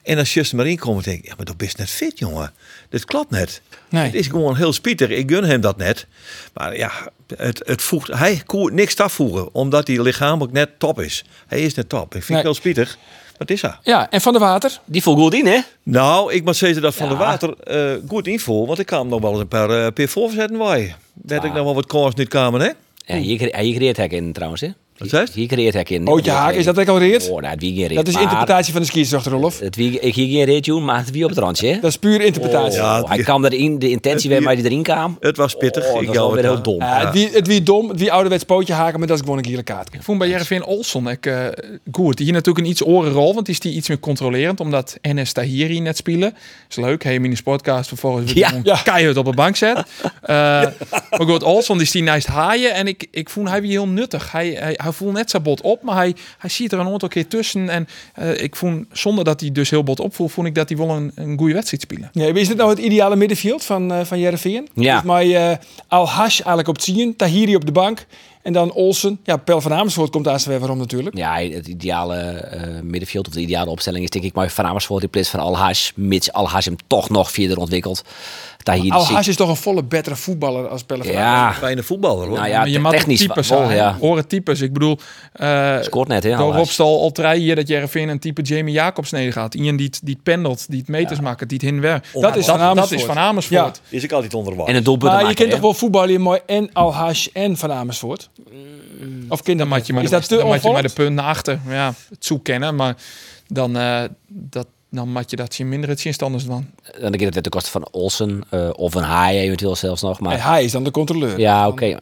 [SPEAKER 1] En als Just maar inkomt, denk ik, ja, maar dat is net fit, jongen. Dit klopt net.
[SPEAKER 3] Nee.
[SPEAKER 1] Het is gewoon heel spietig. Ik gun hem dat net. Maar ja, het, het voegt, hij koert niks afvoegen, omdat hij lichamelijk net top is. Hij is net top. Ik vind
[SPEAKER 3] Nee.
[SPEAKER 1] het heel spietig. Wat is dat?
[SPEAKER 3] Ja, en Van der Water.
[SPEAKER 4] Die voelt goed in, hè?
[SPEAKER 1] Nou, ik moet zeggen dat Van
[SPEAKER 4] Ja.
[SPEAKER 1] de Water eh, goed invol. Want ik kan hem nog wel eens een paar, uh, voorzetten. Werd ik nog wel wat kans niet kwamen, hè?
[SPEAKER 4] Ja, hier, cre- hier creëert hek in trouwens, hè?
[SPEAKER 1] Wat zei je?
[SPEAKER 4] Hier creëert hek in.
[SPEAKER 3] Ootje Haak, is dat ook al reed?
[SPEAKER 4] Oh, nou, het wie geen reet.
[SPEAKER 3] Dat is interpretatie van de scheidsrechter, Rolf.
[SPEAKER 4] Het wie, ik hier geen reet doen, maar het wie op het randje?
[SPEAKER 3] Dat is puur interpretatie.
[SPEAKER 1] Ja,
[SPEAKER 4] Oh, hij kwam erin, de intentie weer maar die erin kwam.
[SPEAKER 1] Het was pittig.
[SPEAKER 4] Oh,
[SPEAKER 1] ik
[SPEAKER 4] was wel weer heel dom.
[SPEAKER 3] Ja, het, wie, het wie dom, het wie ouderwets pootje haken, maar dat is gewoon een gele kaart.
[SPEAKER 6] Ik vond bij Jereveen Olson ik, eh, goed. Die hier natuurlijk een iets orenrol, want die is die iets meer controlerend, omdat NS Tahiri net spelen. Is leuk, hij in de sportcast vervolgens
[SPEAKER 4] Ja.
[SPEAKER 6] hij gewoon keihard op de bank zet. Eh, Maar goed, Olson die is die naast haaien en ik, ik vond hij weer heel nuttig. Hij, hij, hij voelt net zijn bot op, maar hij, hij ziet er een aantal keer tussen. En eh, ik vond, zonder dat hij dus heel bot opvoelt, vond ik dat hij wel een, een goede wedstrijd spelen.
[SPEAKER 3] Ja, is dit nou het ideale middenveld van, uh, van Jereveen?
[SPEAKER 4] Ja.
[SPEAKER 3] Maar uh, Al-Hash eigenlijk op het zien, Tahiri op de bank. En dan Olsen. Ja, Pel van Amersfoort komt daar weer waarom natuurlijk.
[SPEAKER 4] Ja, het ideale eh, middenveld of de ideale opstelling is denk ik maar Van Amersfoort in plaats van Al-Hash. Mits Al-Hash hem toch nog verder ontwikkelt. Tahiri
[SPEAKER 3] Al-Hash is toch een volle betere voetballer als Pelle van
[SPEAKER 4] Ja.
[SPEAKER 1] Fijne voetballer hoor.
[SPEAKER 4] nou ja,
[SPEAKER 6] maar je mag
[SPEAKER 4] technisch
[SPEAKER 6] types
[SPEAKER 4] wel, ja.
[SPEAKER 6] Horen types. Ik bedoel, eh
[SPEAKER 4] Scoort net, hè?
[SPEAKER 6] Door al drie hier dat Jereveen een type Jamie Jacobs neder gaat. Iemand die die pendelt, die het meters maakt, die het heen weer.
[SPEAKER 3] Dat is
[SPEAKER 6] dat,
[SPEAKER 3] Van
[SPEAKER 6] dat
[SPEAKER 3] Amersfoort.
[SPEAKER 6] is van Amersfoort.
[SPEAKER 1] Is ik altijd onder de
[SPEAKER 4] En het doelpunt
[SPEAKER 3] Maar je
[SPEAKER 4] maken,
[SPEAKER 3] kent toch wel voetballen mooi en Al-Hash en Van Amersfoort? Of kind
[SPEAKER 6] Dan moet je maar
[SPEAKER 3] Is
[SPEAKER 6] de,
[SPEAKER 3] dat te
[SPEAKER 6] dan je maar de punten naar achter. Ja, het zoek kennen, maar dan, eh, dat, dan moet je dat zien minder het zien standers dan.
[SPEAKER 4] Dan gaat het weer ten koste van Olsen eh, of een Haai eventueel zelfs nog. Maar
[SPEAKER 3] hij is dan de controleur.
[SPEAKER 4] ja, oké.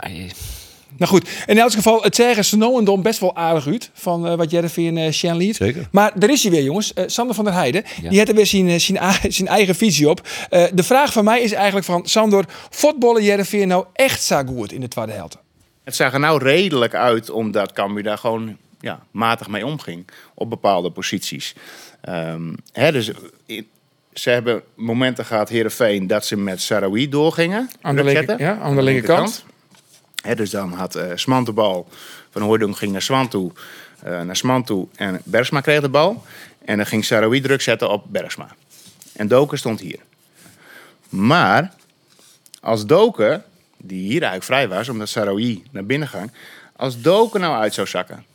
[SPEAKER 3] Nou goed, in elk geval, het zeggen ze nou en dan best wel aardig uit van eh, wat Jervin uh, Sjan liet.
[SPEAKER 1] Zeker.
[SPEAKER 3] Maar er is hij weer, jongens. Eh, Sander van der Heijden. Die heeft er weer zijn, zijn, eigen visie op. Eh, de vraag van mij is eigenlijk van, Sander, voetballen Jervin nou echt zo goed in de tweede helft?
[SPEAKER 2] Het zag er nou redelijk uit omdat Cambuur daar gewoon ja, matig mee omging op bepaalde posities. Ehm, hè, dus in- ze hebben momenten gehad, Heerenveen, dat ze met Sarawi doorgingen.
[SPEAKER 3] Aan de linker- ja, aan de linkerkant.
[SPEAKER 2] Hè, dus dan had eh Smant de bal, Van Hooydonk ging naar Swant toe, eh, naar Smant toe en Bergsma kreeg de bal. En dan ging Sarawi druk zetten op Bergsma. En Doken stond hier. Maar als Doken, die hier eigenlijk vrij was, omdat Sarawi naar binnen ging, als Doken nou uit zou zakken,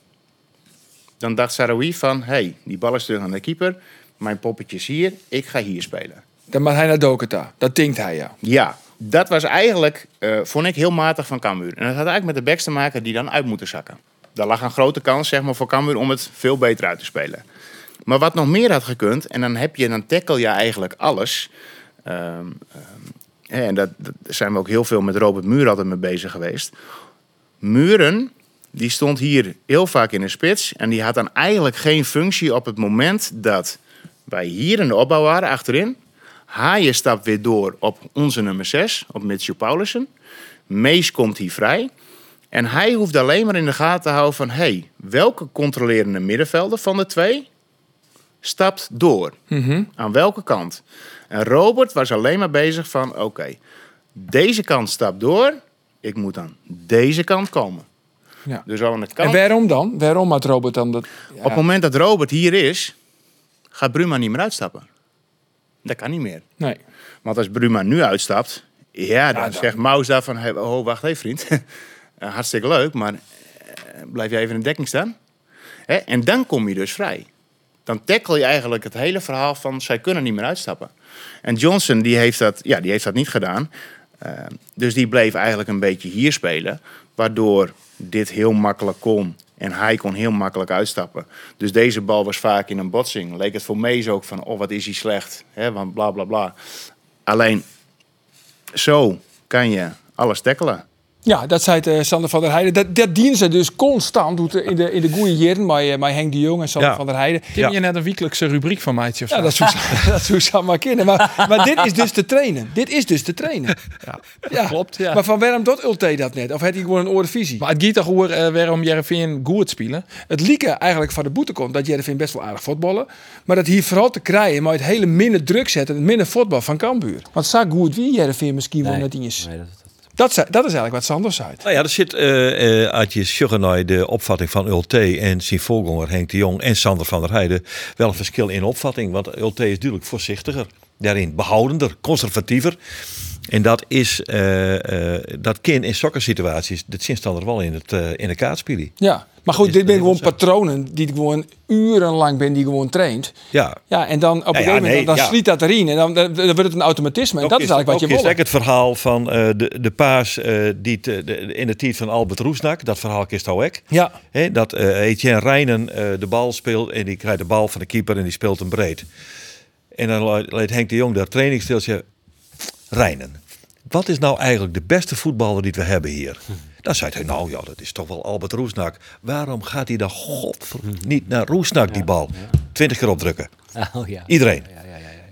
[SPEAKER 2] dan dacht Sarawi van, hé, hey, die bal is terug aan de keeper, mijn poppetje is hier, ik ga hier spelen.
[SPEAKER 3] Dan mag hij naar Doketa. Dat denkt hij, ja.
[SPEAKER 2] Ja, dat was eigenlijk, eh, vond ik, heel matig van Cambuur. En dat had eigenlijk met de backs te maken die dan uit moeten zakken. Daar lag een grote kans zeg maar, voor Cambuur om het veel beter uit te spelen. Maar wat nog meer had gekund, en dan, heb je, dan tackle je eigenlijk alles. Ehm, ehm, en dat, dat zijn we ook heel veel met Robert Muur altijd mee bezig geweest. Muren, die stond hier heel vaak in de spits. En die had dan eigenlijk geen functie op het moment dat wij hier in de opbouw waren, achterin. Haaien stapt weer door op onze nummer 6, op Mitchell Paulussen. Mees komt hier vrij. En hij hoeft alleen maar in de gaten te houden van... hey, welke controlerende middenvelder van de twee stapt door? Aan welke kant? En Robert was alleen maar bezig van... oké, deze kant stapt door. Ik moet aan deze kant komen.
[SPEAKER 3] Ja.
[SPEAKER 2] Dus aan de
[SPEAKER 3] En waarom dan? Waarom had Robert dan dat? Ja.
[SPEAKER 2] Op het moment dat Robert hier is... gaat Bruma niet meer uitstappen. Dat kan niet meer.
[SPEAKER 3] Nee.
[SPEAKER 2] Want als Bruma nu uitstapt, ja, dan,
[SPEAKER 3] dan-
[SPEAKER 2] zegt Maus daar van, hey, oh, wacht even vriend. Eh, Hartstikke leuk, maar eh, blijf jij even in de dekking staan. Hè? En dan kom je dus vrij. Dan tackle je eigenlijk het hele verhaal van, zij kunnen niet meer uitstappen. En Johnson, die heeft dat, ja, die heeft dat niet gedaan. Eh, dus die bleef eigenlijk een beetje hier spelen. Waardoor dit heel makkelijk kon. En hij kon heel makkelijk uitstappen. Dus deze bal was vaak in een botsing. Leek het voor Mees ook van, oh wat is hij slecht. Hè, want bla bla bla. Alleen, zo kan je alles tackelen.
[SPEAKER 3] Ja, dat zei het, eh, Sander van der Heijden. Dat, dat dienen ze dus constant doet in de, in de goede jaren. Maar, eh, maar Henk de Jong en Sander
[SPEAKER 1] Ja.
[SPEAKER 3] van der Heijden.
[SPEAKER 6] Heb je net een wekelijkse rubriek van mij?
[SPEAKER 3] Ja, dat zou dat zou ze maar kennen. Maar, maar dit is dus te trainen. Dit is dus te trainen. Ja,
[SPEAKER 6] klopt, ja.
[SPEAKER 3] Maar van waarom doet Ulte dat net? Of had hij gewoon een oorvisie?
[SPEAKER 6] Maar het gaat toch over eh, waarom Jereveen goed spelen?
[SPEAKER 3] Het lieke eigenlijk van de boete komt dat Jereveen best wel aardig voetballen. Maar dat hier vooral te krijgen, maar het hele minder druk zetten, het minder voetbal van Cambuur. Want zo goed wie Jereveen misschien wel net eens.
[SPEAKER 4] Nee, dat, dat-
[SPEAKER 3] Dat, is eigenlijk wat Sander zei.
[SPEAKER 1] Nou ja, er zit eh eh uit je Sjuggenoi de opvatting van Ulte en zijn voorganger Henk de Jong en Sander van der Heijden wel een verschil in opvatting. Want Ulte is natuurlijk voorzichtiger, daarin behoudender, conservatiever. En dat is, eh, eh, dat kan in sokkersituaties, dat dan er wel in het, eh, in de kaartspelen.
[SPEAKER 3] Ja, maar goed, dit zijn gewoon patronen die gewoon urenlang ben die gewoon traint.
[SPEAKER 1] Ja,
[SPEAKER 3] Ja, en dan op een
[SPEAKER 1] ja,
[SPEAKER 3] gegeven moment dan
[SPEAKER 1] ja.
[SPEAKER 3] sliet dat erin en dan, dan, dan wordt het een automatisme. En dat is eigenlijk wat je
[SPEAKER 1] wil.
[SPEAKER 3] wil.
[SPEAKER 1] is het verhaal van de, de paas die te- de, in de tijd van Albert Roesnak, dat verhaal kist ook.
[SPEAKER 3] Ja,
[SPEAKER 1] dat Etienne Rijnen eh, de bal speelt en die krijgt de bal van de keeper en die speelt hem breed. En dan le- leed Henk de Jong dat trainingsstiltje Rijnen. Wat is nou eigenlijk de beste voetballer die we hebben hier? Dan zei hij, nou ja, dat is toch wel Albert Roesnak. Waarom gaat hij dan god niet naar Roesnak die bal? Twintig keer opdrukken.
[SPEAKER 4] Oh ja.
[SPEAKER 1] Iedereen.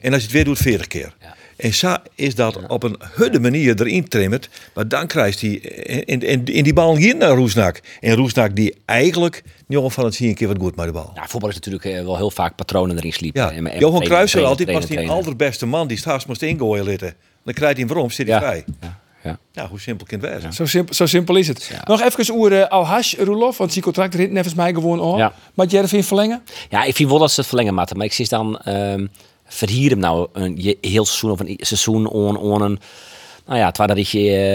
[SPEAKER 1] En als je het weer doet, 40 keer. En zo is dat op een hudde manier erin trimmerd. Maar dan krijgt hij in, in, in die bal hier naar Roesnak. En Roesnak die eigenlijk, jongen van het zie een keer wat goed met de bal.
[SPEAKER 4] Ja, voetbal is natuurlijk eh, wel heel vaak patronen erin sliepen.
[SPEAKER 1] Ja,
[SPEAKER 4] En- en
[SPEAKER 1] Johan
[SPEAKER 4] trainen,
[SPEAKER 1] altijd was die allerbeste man die straks moest ingooien litten. Dan krijgt hij hem waarom, zit hij
[SPEAKER 4] Ja.
[SPEAKER 1] vrij.
[SPEAKER 4] Ja, ja.
[SPEAKER 1] Ja, hoe simpel kan het wezen?
[SPEAKER 3] zo simpel, zo simpel is het.
[SPEAKER 4] Ja.
[SPEAKER 3] Nog even over uh, Al-Hash, Roelof, want zijn contract rit nevens mij gewoon al.
[SPEAKER 4] Ja.
[SPEAKER 3] Maar Jereveen verlengen?
[SPEAKER 4] Ja, ik vind wel dat ze het verlengen moeten. Maar ik zie dan... ehm verhier hem nou een heel seizoen of een seizoen on, on een... Nou ja, het tweede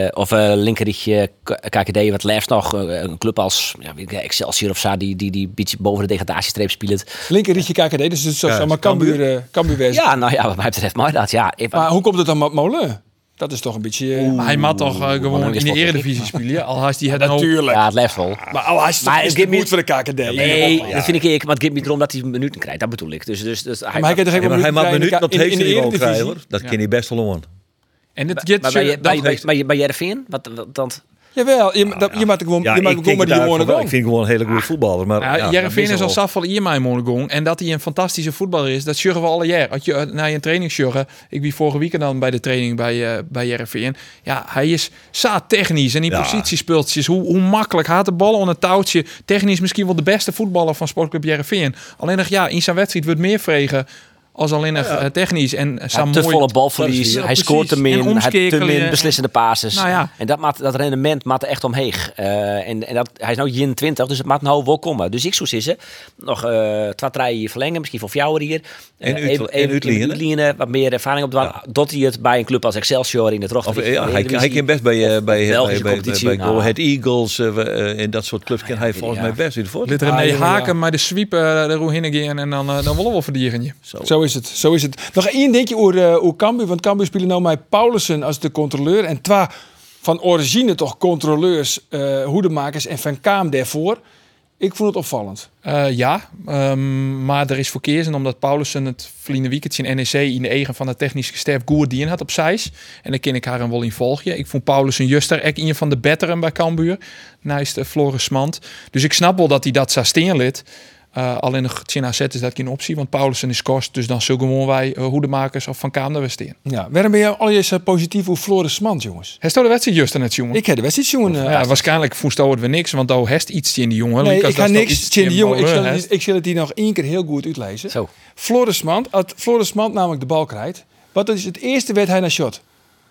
[SPEAKER 4] eh, of uh, linkerritje K- KKD, wat liefst nog eh, een club als ja, Excelsior of zo, die, die, die een beetje boven de degradatiestreep speelt.
[SPEAKER 3] Linker Rietje KKD, dus het is zo,
[SPEAKER 1] Ja,
[SPEAKER 3] maar Cambuur, Cambuur.
[SPEAKER 4] Ja, nou ja, wat mij betreft mooi dat. Ja, ik-
[SPEAKER 3] Maar hoe komt het dan met Molen? Dat is toch een beetje... eh,
[SPEAKER 6] Maar hij mag toch eh, gewoon in de eredivisie spelen. Al had hij het
[SPEAKER 3] Natuurlijk.
[SPEAKER 4] ja, het leeft wel.
[SPEAKER 3] Maar toch
[SPEAKER 4] Maar
[SPEAKER 3] is
[SPEAKER 4] het geeft
[SPEAKER 3] goed voor de KKD?
[SPEAKER 4] Nee, dat vind ik ik. Maar het gaat niet erom dat hij minuten krijgt. Dat bedoel ik. Dus, dus, dus hij,
[SPEAKER 3] Maar hij
[SPEAKER 1] Ja, maar hij maakt
[SPEAKER 3] minuten
[SPEAKER 1] dat
[SPEAKER 3] in de-
[SPEAKER 1] hij
[SPEAKER 3] in Eredivisie?
[SPEAKER 1] krijgen hoor. Dat kan hij best wel aan.
[SPEAKER 6] En het
[SPEAKER 4] Maar
[SPEAKER 6] gaat
[SPEAKER 4] bij, Jereveen? Wat, wat, dat,
[SPEAKER 3] Jawel, je, dat, je maakt gewoon,
[SPEAKER 1] Ja,
[SPEAKER 3] je maakt
[SPEAKER 1] ik,
[SPEAKER 3] gewoon met die
[SPEAKER 1] het
[SPEAKER 3] gewoon.
[SPEAKER 1] ik vind hem gewoon een hele goede voetballer. Maar,
[SPEAKER 6] Ja,
[SPEAKER 1] ja,
[SPEAKER 6] is al
[SPEAKER 1] wel-
[SPEAKER 6] zoveel iemand Monegong. En dat hij een fantastische voetballer is, dat zeggen we alle jaar. Als je eh, naar je training sjuggen, ik wie vorige week dan bij de training bij, eh bij Jereveen. Ja, hij is za technisch en die
[SPEAKER 1] Ja.
[SPEAKER 6] positiespeeltjes. Hoe, hoe makkelijk had de bal on een touwtje. Technisch misschien wel de beste voetballer van Sportclub Jereveen. Alleen nog, ja, in zijn wedstrijd wordt meer vregen als alleen nog eh, technisch. En
[SPEAKER 4] Ja,
[SPEAKER 6] Sam
[SPEAKER 4] te
[SPEAKER 6] mooi-
[SPEAKER 4] volle balverlies.
[SPEAKER 6] Ja,
[SPEAKER 4] hij scoort te
[SPEAKER 6] En
[SPEAKER 4] min. Hij te min beslissende passes.
[SPEAKER 6] Nou ja.
[SPEAKER 4] En dat, maakt, dat rendement maakt echt omheen. Eh, en, en dat, hij is nu 21, dus het maakt nou wel komen. Dus ik zou zeggen, nog eh twee, drie jaar verlengen. Misschien voor jou hier.
[SPEAKER 1] En
[SPEAKER 4] Eh, even-
[SPEAKER 1] en uitlenen,
[SPEAKER 4] Wat meer ervaring op de
[SPEAKER 1] Ja.
[SPEAKER 4] Dat hij het bij een club als Excelsior in het
[SPEAKER 1] ja, hij, hij kan best bij, eh, bij, bij,
[SPEAKER 4] Belgische
[SPEAKER 1] bij, bij,
[SPEAKER 4] competitie.
[SPEAKER 1] bij Go
[SPEAKER 4] Nou.
[SPEAKER 1] Ahead Eagles eh, we- eh, en dat soort clubs kan hij volgens
[SPEAKER 4] ja.
[SPEAKER 1] mij best in de voort.
[SPEAKER 6] Lid René
[SPEAKER 3] Ah, ja, ja.
[SPEAKER 6] Haken, maar de sweep uh, de Roe gaan en dan, eh, dan willen we verdienen je.
[SPEAKER 3] Zo is het, zo is het. Nog één dingetje over, uh, over Cambuur, want Cambuur spelen nou met Paulussen als de controleur en twa van origine toch controleurs, eh hoedemakers en Van Kaam daarvoor. Ik vond het opvallend.
[SPEAKER 6] Eh, ja, ehm, maar er is voor keersen omdat Paulussen het verleden weekend in NEC in de eigen van de technische staf goed dien had op zijs. En daar ken ik haar een wel volgje. Ik vond Paulussen juist daar echt een van de betteren bij Cambuur. Naast uh, Floris Mand. Dus ik snap wel dat hij dat zou. Uh, alleen nog Chin AZ is dat geen optie, want Paulussen is kost. Dus dan zullen wij uh, hoedemakers of Van Kaam daar weer steen.
[SPEAKER 3] Ja, waarom ben je allereerst uh, positief over Floris Mand, jongens?
[SPEAKER 6] Hij stond de wedstrijd juist aan het jongen.
[SPEAKER 3] Ik heb de wedstrijd jongen. Uh,
[SPEAKER 6] ja, waarschijnlijk voest het weer niks, want daar heeft iets in die jongen.
[SPEAKER 3] Nee,
[SPEAKER 6] Lucas,
[SPEAKER 3] ik ga niks. Tjen die
[SPEAKER 6] in
[SPEAKER 3] jongen, ik zal, het, ik zal het hier nog één keer heel goed uitlezen.
[SPEAKER 4] Zo.
[SPEAKER 3] Floris Mand, als Floris Mand namelijk de bal krijgt, wat is het eerste werd hij naar shot?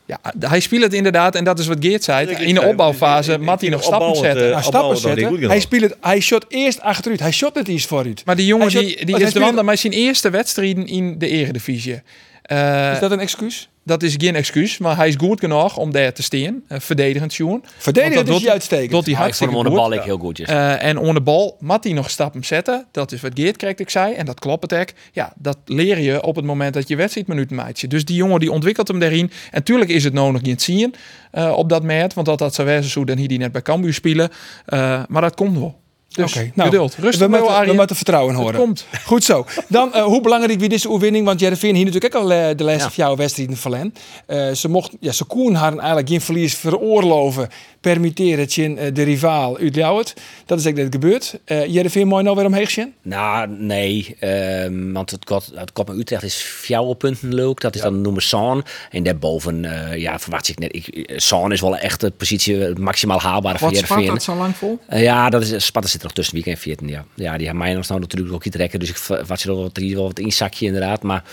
[SPEAKER 6] Ja, hij speelt het inderdaad, en dat is wat Geert zei. In de opbouwfase
[SPEAKER 1] ik- ik-
[SPEAKER 6] mag hij nog stappen zetten.
[SPEAKER 1] eh,
[SPEAKER 3] Nou, stappen zetten. Hij, speelt het, hij shot eerst achteruit. Hij shot het iets vooruit.
[SPEAKER 6] Maar die jongen
[SPEAKER 3] Hij
[SPEAKER 6] die, is de wanda met zijn eerste wedstrijden in de eredivisie. Eh,
[SPEAKER 3] Is dat een excuus?
[SPEAKER 6] dat is geen excuus, maar hij is goed genoeg om daar te staan. Uh, verdedigend jongen.
[SPEAKER 3] Verdedigend is hij uitstekend.
[SPEAKER 6] Doet hij
[SPEAKER 4] Ja, ik vond
[SPEAKER 6] hartstikke
[SPEAKER 4] hem onder
[SPEAKER 6] goed.
[SPEAKER 4] de bal ik heel goed.
[SPEAKER 6] Eh, en onder de bal moet hij nog stappen zetten. Dat is wat Geert krijgt, ik zei. En dat klopt het ook. Ja, dat leer je op het moment dat je wedstrijdminuten maakt. Dus die jongen die ontwikkelt hem daarin. En tuurlijk is het nog niet zien eh, op dat moment. Want dat dat zou wezen zo, dan hier die net bij Cambuur spelen. Eh, maar dat komt wel. Dus
[SPEAKER 3] Oké, nou,
[SPEAKER 6] geduld. Rustig
[SPEAKER 3] we
[SPEAKER 6] maar,
[SPEAKER 3] moeten, we
[SPEAKER 6] Arjen.
[SPEAKER 3] moeten vertrouwen
[SPEAKER 6] Het
[SPEAKER 3] horen.
[SPEAKER 6] komt.
[SPEAKER 3] Goed zo. Dan, eh, hoe belangrijk wie deze oefening? Want Jereveen hier natuurlijk ook al eh, de laatste
[SPEAKER 4] Ja.
[SPEAKER 3] vier jaar wedstrijden verlen. Eh ze mocht, ja, ze koen haar eigenlijk geen verlies veroorloven, permitteren eh, de rivaal uit Ljouwert. Dat is eigenlijk net gebeurd. Uh, Jereveen mooi nou weer omheen zien?
[SPEAKER 4] Nou, nee. ehm, want het kot, het kot met Utrecht is vier punten leuk. Dat is dan noemen San. En daarboven, eh ja, verwacht ik net. Ik, San is wel echt de positie maximaal haalbare voor
[SPEAKER 6] Wat spat
[SPEAKER 4] Heerenveen.
[SPEAKER 6] dat zo lang vol?
[SPEAKER 4] Ja, dat is, Sparta zit er nog tussen weekend en 14. Ja, ja die hebben mij nog nou natuurlijk ook niet trekken. Dus ik je er wel wat, wel wat inzakje inderdaad. Maar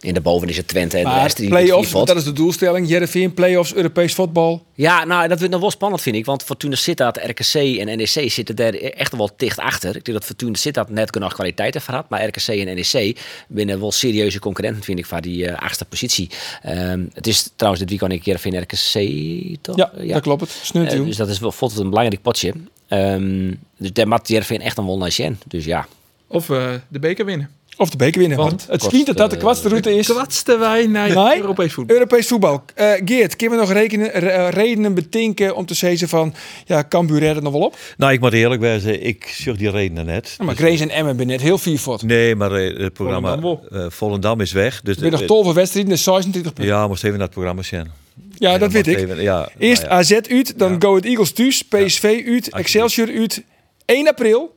[SPEAKER 4] in de boven is het Twente en de rest die
[SPEAKER 3] play-offs,
[SPEAKER 4] die
[SPEAKER 3] want dat is de doelstelling. Jereveen, play-offs, Europees voetbal.
[SPEAKER 4] Ja, nou, dat wordt nog wel spannend, vind ik. Want Fortuna Sittard, RKC en NEC zitten daar echt wel dicht achter. Ik denk dat Fortuna Sittard net genoeg kwaliteit heeft gehad. Maar RKC en NEC binnen wel serieuze concurrenten, vind ik, voor die uh, achtste positie. Um, het is trouwens dit weekend een keer van RKC, toch?
[SPEAKER 3] Ja, dat klopt het.
[SPEAKER 4] Uh, dus dat is wel volgens een belangrijk potje. Um, dus daar maakt Jervin echt een Sjen. Dus ja.
[SPEAKER 6] Of uh, de beker winnen.
[SPEAKER 3] Of de beker winnen. Want, het schijnt dat dat de kwatste route is.
[SPEAKER 6] De kwatste wij naar nee? Europees voetbal.
[SPEAKER 3] Europees voetbal. Uh, Geert, kunnen we nog rekenen, uh, redenen betinken om te zeggen van... Ja, Cambuur redden nog wel op?
[SPEAKER 1] Nou, ik moet eerlijk zijn, ik zoek die redenen net.
[SPEAKER 3] Ja, maar dus Grace en Emmen ben net heel vier fot.
[SPEAKER 1] Nee, maar uh, het programma Volendam, uh, Volendam is weg. Dus
[SPEAKER 3] er zijn nog 12 wedstrijden, dus 26 punten.
[SPEAKER 1] Ja, moest even naar het programma zien.
[SPEAKER 3] Ja, ja dat weet ik.
[SPEAKER 1] Even, ja,
[SPEAKER 3] Eerst
[SPEAKER 1] nou ja.
[SPEAKER 3] AZ uit, dan ja. Go Ahead Eagles thuis, PSV uit, Excelsior uit. 1 april,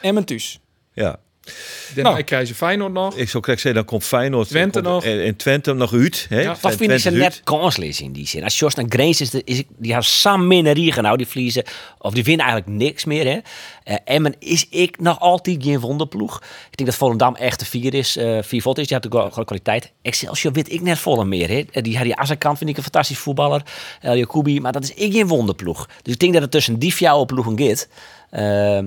[SPEAKER 3] Emmen thuis.
[SPEAKER 1] Ja.
[SPEAKER 6] Dan nou, krijg je Feyenoord nog.
[SPEAKER 1] Ik zou zeggen, dan komt Feyenoord.
[SPEAKER 6] Twente
[SPEAKER 1] komt,
[SPEAKER 6] nog.
[SPEAKER 1] En, en, Twente nog uit. Hè?
[SPEAKER 4] Ja, dat vind ik ze net kansloos in die zin. Als Jos naar Grains is, is die hebben samen minder nou die verliezen. Of die winnen eigenlijk niks meer. Hè? Uh, Emmen is ik nog altijd geen wonderploeg. Ik denk dat Volendam echt de vier is. Uh, vier volt is, die had ook wel kwaliteit. Excelsior weet ik net volle meer. Hè? Die had die Azarkant vind ik een fantastisch voetballer. El Jacobi, maar dat is ik geen wonderploeg. Dus ik denk dat het tussen die vier ploegen gaat. Uh,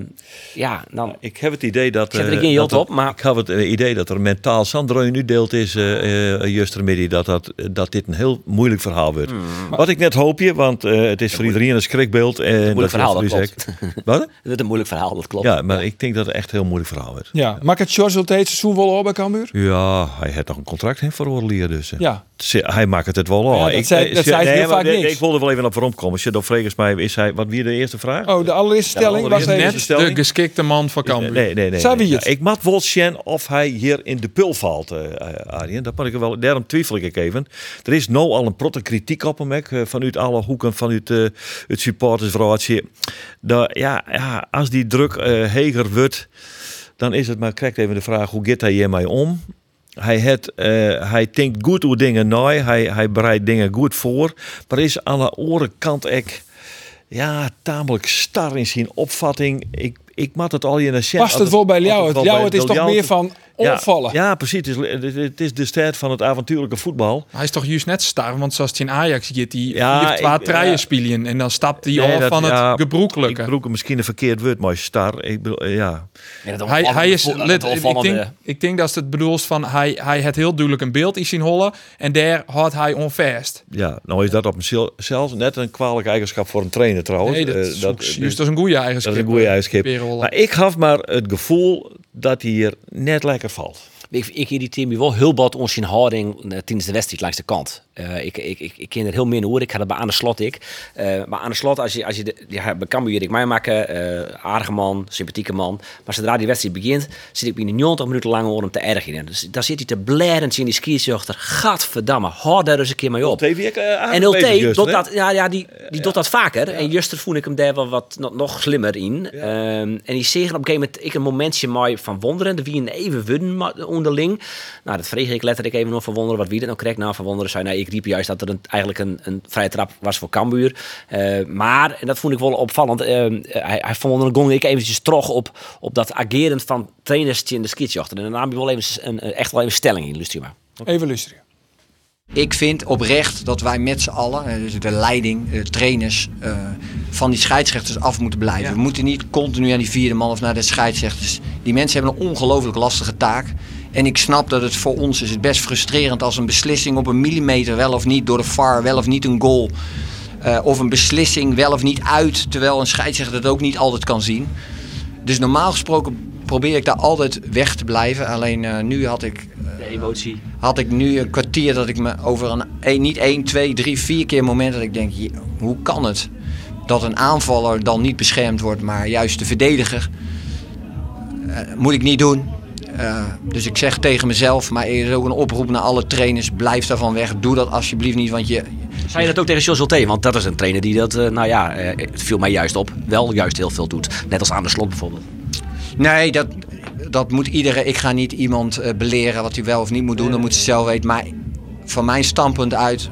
[SPEAKER 4] ja, dan...
[SPEAKER 1] Ik heb het idee dat...
[SPEAKER 4] Ik er uh, op, maar...
[SPEAKER 1] Ik heb het uh, idee dat er mentaal Sandro nu deelt is, uh, Justermiddag, dat, dat, dat dit een heel moeilijk verhaal wordt. Hmm. Wat ik net hoop je, want het is voor iedereen een schrikbeeld. En
[SPEAKER 4] moeilijk
[SPEAKER 1] dat
[SPEAKER 4] verhaal, dat klopt.
[SPEAKER 1] Wat?
[SPEAKER 4] Het is een moeilijk verhaal, dat klopt.
[SPEAKER 1] Ja, maar ik denk dat het echt een heel moeilijk verhaal wordt.
[SPEAKER 3] Ja, maakt het George het seizoen wel op bij Cambuur?
[SPEAKER 1] Ja, hij heeft nog een contract hè, voor Orlier dus.
[SPEAKER 3] Ja.
[SPEAKER 1] Ze- hij maakt het wel al.
[SPEAKER 3] Ja, dat zei- dat zei hij heel vaak
[SPEAKER 1] ik-
[SPEAKER 3] niks.
[SPEAKER 1] Ik wilde wel even op waarom komen. Als je dan vrees mij, is hij, wat wie de eerste vraag?
[SPEAKER 3] Oh, de allereerste stelling
[SPEAKER 1] allereerste
[SPEAKER 3] deze.
[SPEAKER 1] net- stelling?
[SPEAKER 6] de geschikte man van Cambuur.
[SPEAKER 1] Nee, nee, nee. Nee. Ja, ik mat wel zien of hij hier in de pul valt, eh Arjen. Dat moet ik wel. Daarom twijfel ik even. Er is nou al een protte kritiek op hem, hè, vanuit alle hoeken, vanuit eh, het supportersverhaaltje. Dat, ja, ja, als die druk eh heger wordt, dan is het maar krijgt even de vraag hoe gaat hij hiermee om? Hij, het, eh, hij denkt goed hoe dingen na, hij, hij bereidt dingen goed voor, maar is aan de andere kant ook ja, tamelijk star in zijn opvatting. Ik, ik mat het al je naar
[SPEAKER 3] Past het wel bij jou? Het jou het is toch meer van onvallen.
[SPEAKER 1] Ja, precies. Het is, het- is de strijd van het avontuurlijke voetbal.
[SPEAKER 6] Hij is toch juist net star, want zoals hij in Ajax gaat, die
[SPEAKER 1] Ja,
[SPEAKER 6] vier, twee treien
[SPEAKER 1] ja.
[SPEAKER 6] spelen en dan stapt hij
[SPEAKER 1] Nee,
[SPEAKER 6] al
[SPEAKER 1] dat-
[SPEAKER 6] van het
[SPEAKER 1] ja,
[SPEAKER 6] gebroekelijke.
[SPEAKER 1] Ik broek misschien een verkeerd woord, maar star. Ik bedoel, eh, ja.
[SPEAKER 6] Hij, hij is, let, ik, denk, ik denk dat het bedoelt van hij, hij het heel duidelijk een beeld in zien hollen en daar houdt hij onvast.
[SPEAKER 1] ja, nou is dat op zichzelf zelfs net een kwalijke eigenschap voor een trainer trouwens.
[SPEAKER 6] Nee, dat,
[SPEAKER 1] Eh,
[SPEAKER 6] is
[SPEAKER 1] dus-
[SPEAKER 6] dat is een goede eigenschap.
[SPEAKER 1] dat is een goede eigenschap.
[SPEAKER 6] Weerhollen.
[SPEAKER 1] Maar ik had maar het gevoel dat hier net lekker valt.
[SPEAKER 4] Ik, ik irriteer me wel heel wat ons zijn houding tijdens de wedstrijd langs de kant. Eh, ik, ik, ik, ik ken er heel min hoor. Ik had het bij aan de slot ik. Eh, maar aan de slot, als je, als je de, ja, bij Cambuur ik mij maken, aardige man, sympathieke man. Maar zodra die wedstrijd begint, zit ik binnen 90 minuten lang om te erg in. Dus daar zit hij te blerend in die skierzochter. Gadverdamme, hou daar eens een keer mee op.
[SPEAKER 1] Uh,
[SPEAKER 4] En LT doet dat, ja, ja, die, die doet dat vaker. En Juster voel ik hem daar wel wat nog, nog slimmer in. Ehm, en die zeggen op een gegeven moment ik een momentje mooi van wonderen. De wie een even wudden onderling. Nou, dat vreeg ik letterlijk even nog van wonderen. Wat wie dat nou krijgt nou van wonderen. Zei, nee, ik riep juist dat er een, eigenlijk een, een vrije trap was voor Cambuur. Eh, maar, en dat vond ik wel opvallend. ehm, hij, hij vond er gong ik eventjes terug op, op dat ageren van trainers in de skitsjochten. En dan nam hij wel even een, een- echt wel even stelling in. Luister maar.
[SPEAKER 3] Even luisteren.
[SPEAKER 7] Ik vind oprecht dat wij met z'n allen, eh, dus de leiding, de trainers, eh, van die scheidsrechters af moeten blijven. We moeten niet continu aan die vierde man of naar de scheidsrechters. Die mensen hebben een ongelooflijk lastige taak. En ik snap dat het voor ons is het best frustrerend als een beslissing op een millimeter wel of niet door de VAR, wel of niet een goal. eh, of een beslissing wel of niet uit, terwijl een scheidsrechter het ook niet altijd kan zien. Dus normaal gesproken probeer ik daar altijd weg te blijven. Alleen eh, nu had ik
[SPEAKER 4] De emotie.
[SPEAKER 7] had ik nu een kwartier dat ik me over een, een niet één, twee, drie, vier keer moment dat ik denk, je- hoe kan het dat een aanvaller dan niet beschermd wordt, maar juist de verdediger? Eh, moet ik niet doen. Eh, dus ik zeg tegen mezelf, maar er is ook een oproep naar alle trainers, blijf daarvan weg. Doe dat alsjeblieft niet, want je,
[SPEAKER 4] Zei je dat ook tegen Jos Ulte? Want dat is een trainer die dat, eh, nou ja, eh, het viel mij juist op, wel juist heel veel doet. Net als aan de slot bijvoorbeeld.
[SPEAKER 7] Nee, dat, dat moet iedereen. Ik ga niet iemand eh, beleren wat hij wel of niet moet doen. Dat moet ze zelf weten. Maar van mijn standpunt uit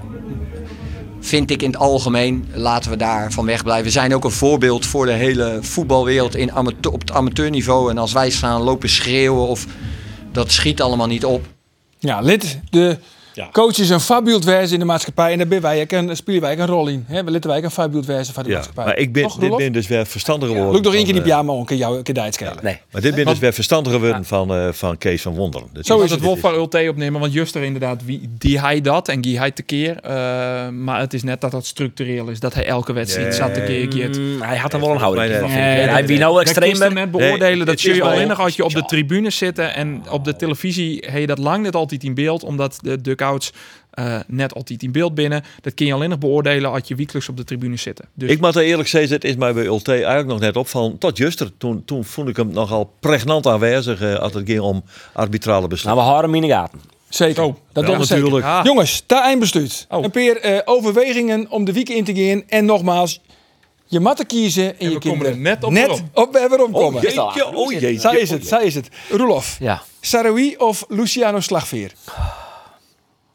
[SPEAKER 7] vind ik in het algemeen, laten we daar van wegblijven. We zijn ook een voorbeeld voor de hele voetbalwereld in amateur, op het amateurniveau. En als wij staan lopen schreeuwen of dat schiet allemaal niet op.
[SPEAKER 3] Ja, lid, de
[SPEAKER 1] Ja.
[SPEAKER 3] coach is een voorbeeld wezen in de maatschappij. En daar ben wij een, spelen wij een rol in. Hè? We laten wij een voorbeeld wezen van de
[SPEAKER 1] Ja,
[SPEAKER 3] maatschappij.
[SPEAKER 1] maar ik ben,
[SPEAKER 3] Toch,
[SPEAKER 1] dit ben dus weer verstandige woorden.
[SPEAKER 3] Loop nog één
[SPEAKER 1] van,
[SPEAKER 3] keer in die pyjama om, kan jou kan schelen.
[SPEAKER 4] Nee.
[SPEAKER 1] Maar dit ben dus weer verstandige woorden van, eh, van Kees van Wonderen. Dus
[SPEAKER 3] Zo is
[SPEAKER 6] het wel voor Ulte opnemen, want Juster inderdaad, wie, die hij dat en die hij tekeer. eh maar het is net dat dat structureel is, dat hij elke wedstrijd
[SPEAKER 1] Nee.
[SPEAKER 6] zat te keer keert.
[SPEAKER 4] Mm, hij had er wel een houding
[SPEAKER 1] Nee,
[SPEAKER 4] van.
[SPEAKER 1] nee,
[SPEAKER 4] hij wie nou extreem bent.
[SPEAKER 6] net beoordelen.
[SPEAKER 1] Nee,
[SPEAKER 6] dat
[SPEAKER 1] is
[SPEAKER 6] je
[SPEAKER 1] wel-
[SPEAKER 6] alleen nog als je op de tribune zitten. En op de televisie heb je dat lang net altijd in beeld. Omdat de eh net altijd in beeld binnen. Dat kun je alleen nog beoordelen als je wekelijks op de tribune zitten. Dus
[SPEAKER 1] Ik moet er eerlijk zeggen, het is mij bij Ulte eigenlijk nog net opvallen. Tot juster, toen, toen vond ik hem nogal pregnant aanwezig eh, als het ging om arbitrale
[SPEAKER 4] Nou,
[SPEAKER 1] beslissingen.
[SPEAKER 4] we houden hem in de gaten.
[SPEAKER 3] Zeker.
[SPEAKER 6] Oh,
[SPEAKER 3] dat
[SPEAKER 1] ja,
[SPEAKER 3] doen we zeker.
[SPEAKER 1] natuurlijk.
[SPEAKER 6] Ah.
[SPEAKER 3] Jongens, daar eindbesluit.
[SPEAKER 6] Oh.
[SPEAKER 3] Een paar eh, overwegingen om de week in te gaan. En nogmaals, je moet er kiezen en,
[SPEAKER 6] En
[SPEAKER 3] je
[SPEAKER 6] we komen
[SPEAKER 3] kinderen
[SPEAKER 6] er net op
[SPEAKER 3] net op waar we komen.
[SPEAKER 1] jeetje, oh jeetje.
[SPEAKER 3] Zij is het, zij is het. Roelof,
[SPEAKER 4] Ja,
[SPEAKER 3] Saroui of Luciano Slagveer?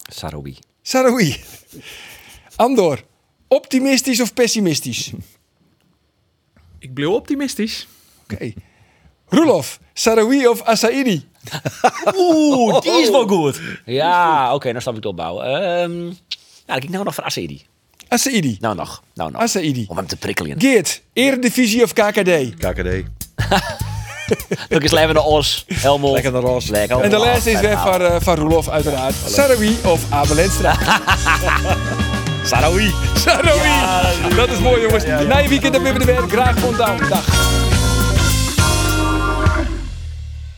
[SPEAKER 4] Saroui.
[SPEAKER 3] Saroui. Andor, optimistisch of pessimistisch?
[SPEAKER 6] ik blijf optimistisch.
[SPEAKER 3] Oké. Roelof, Saroui of Asaidi?
[SPEAKER 4] Oeh, die is wel goed. Ja, oké, dan snap ik het opbouwen. Ehm nou, dan kijk ik nou nog voor Acedi.
[SPEAKER 3] Asaidi.
[SPEAKER 4] Nou nog, nou nog.
[SPEAKER 3] Asaidi.
[SPEAKER 4] Om hem te prikkelen.
[SPEAKER 3] Geert, Eredivisie of KKD?
[SPEAKER 1] KKD.
[SPEAKER 4] Ook eens leven naar Os, Helmond.
[SPEAKER 1] Lekker naar Os.
[SPEAKER 4] Lekker.
[SPEAKER 3] En de laatste is weer van, eh, van Roelof uiteraard. Saroui of Abel Enstra?
[SPEAKER 4] Saroui.
[SPEAKER 3] Saroui! Dat is mooi jongens. Na je weekend dan ben we er weer. Graag. Dag.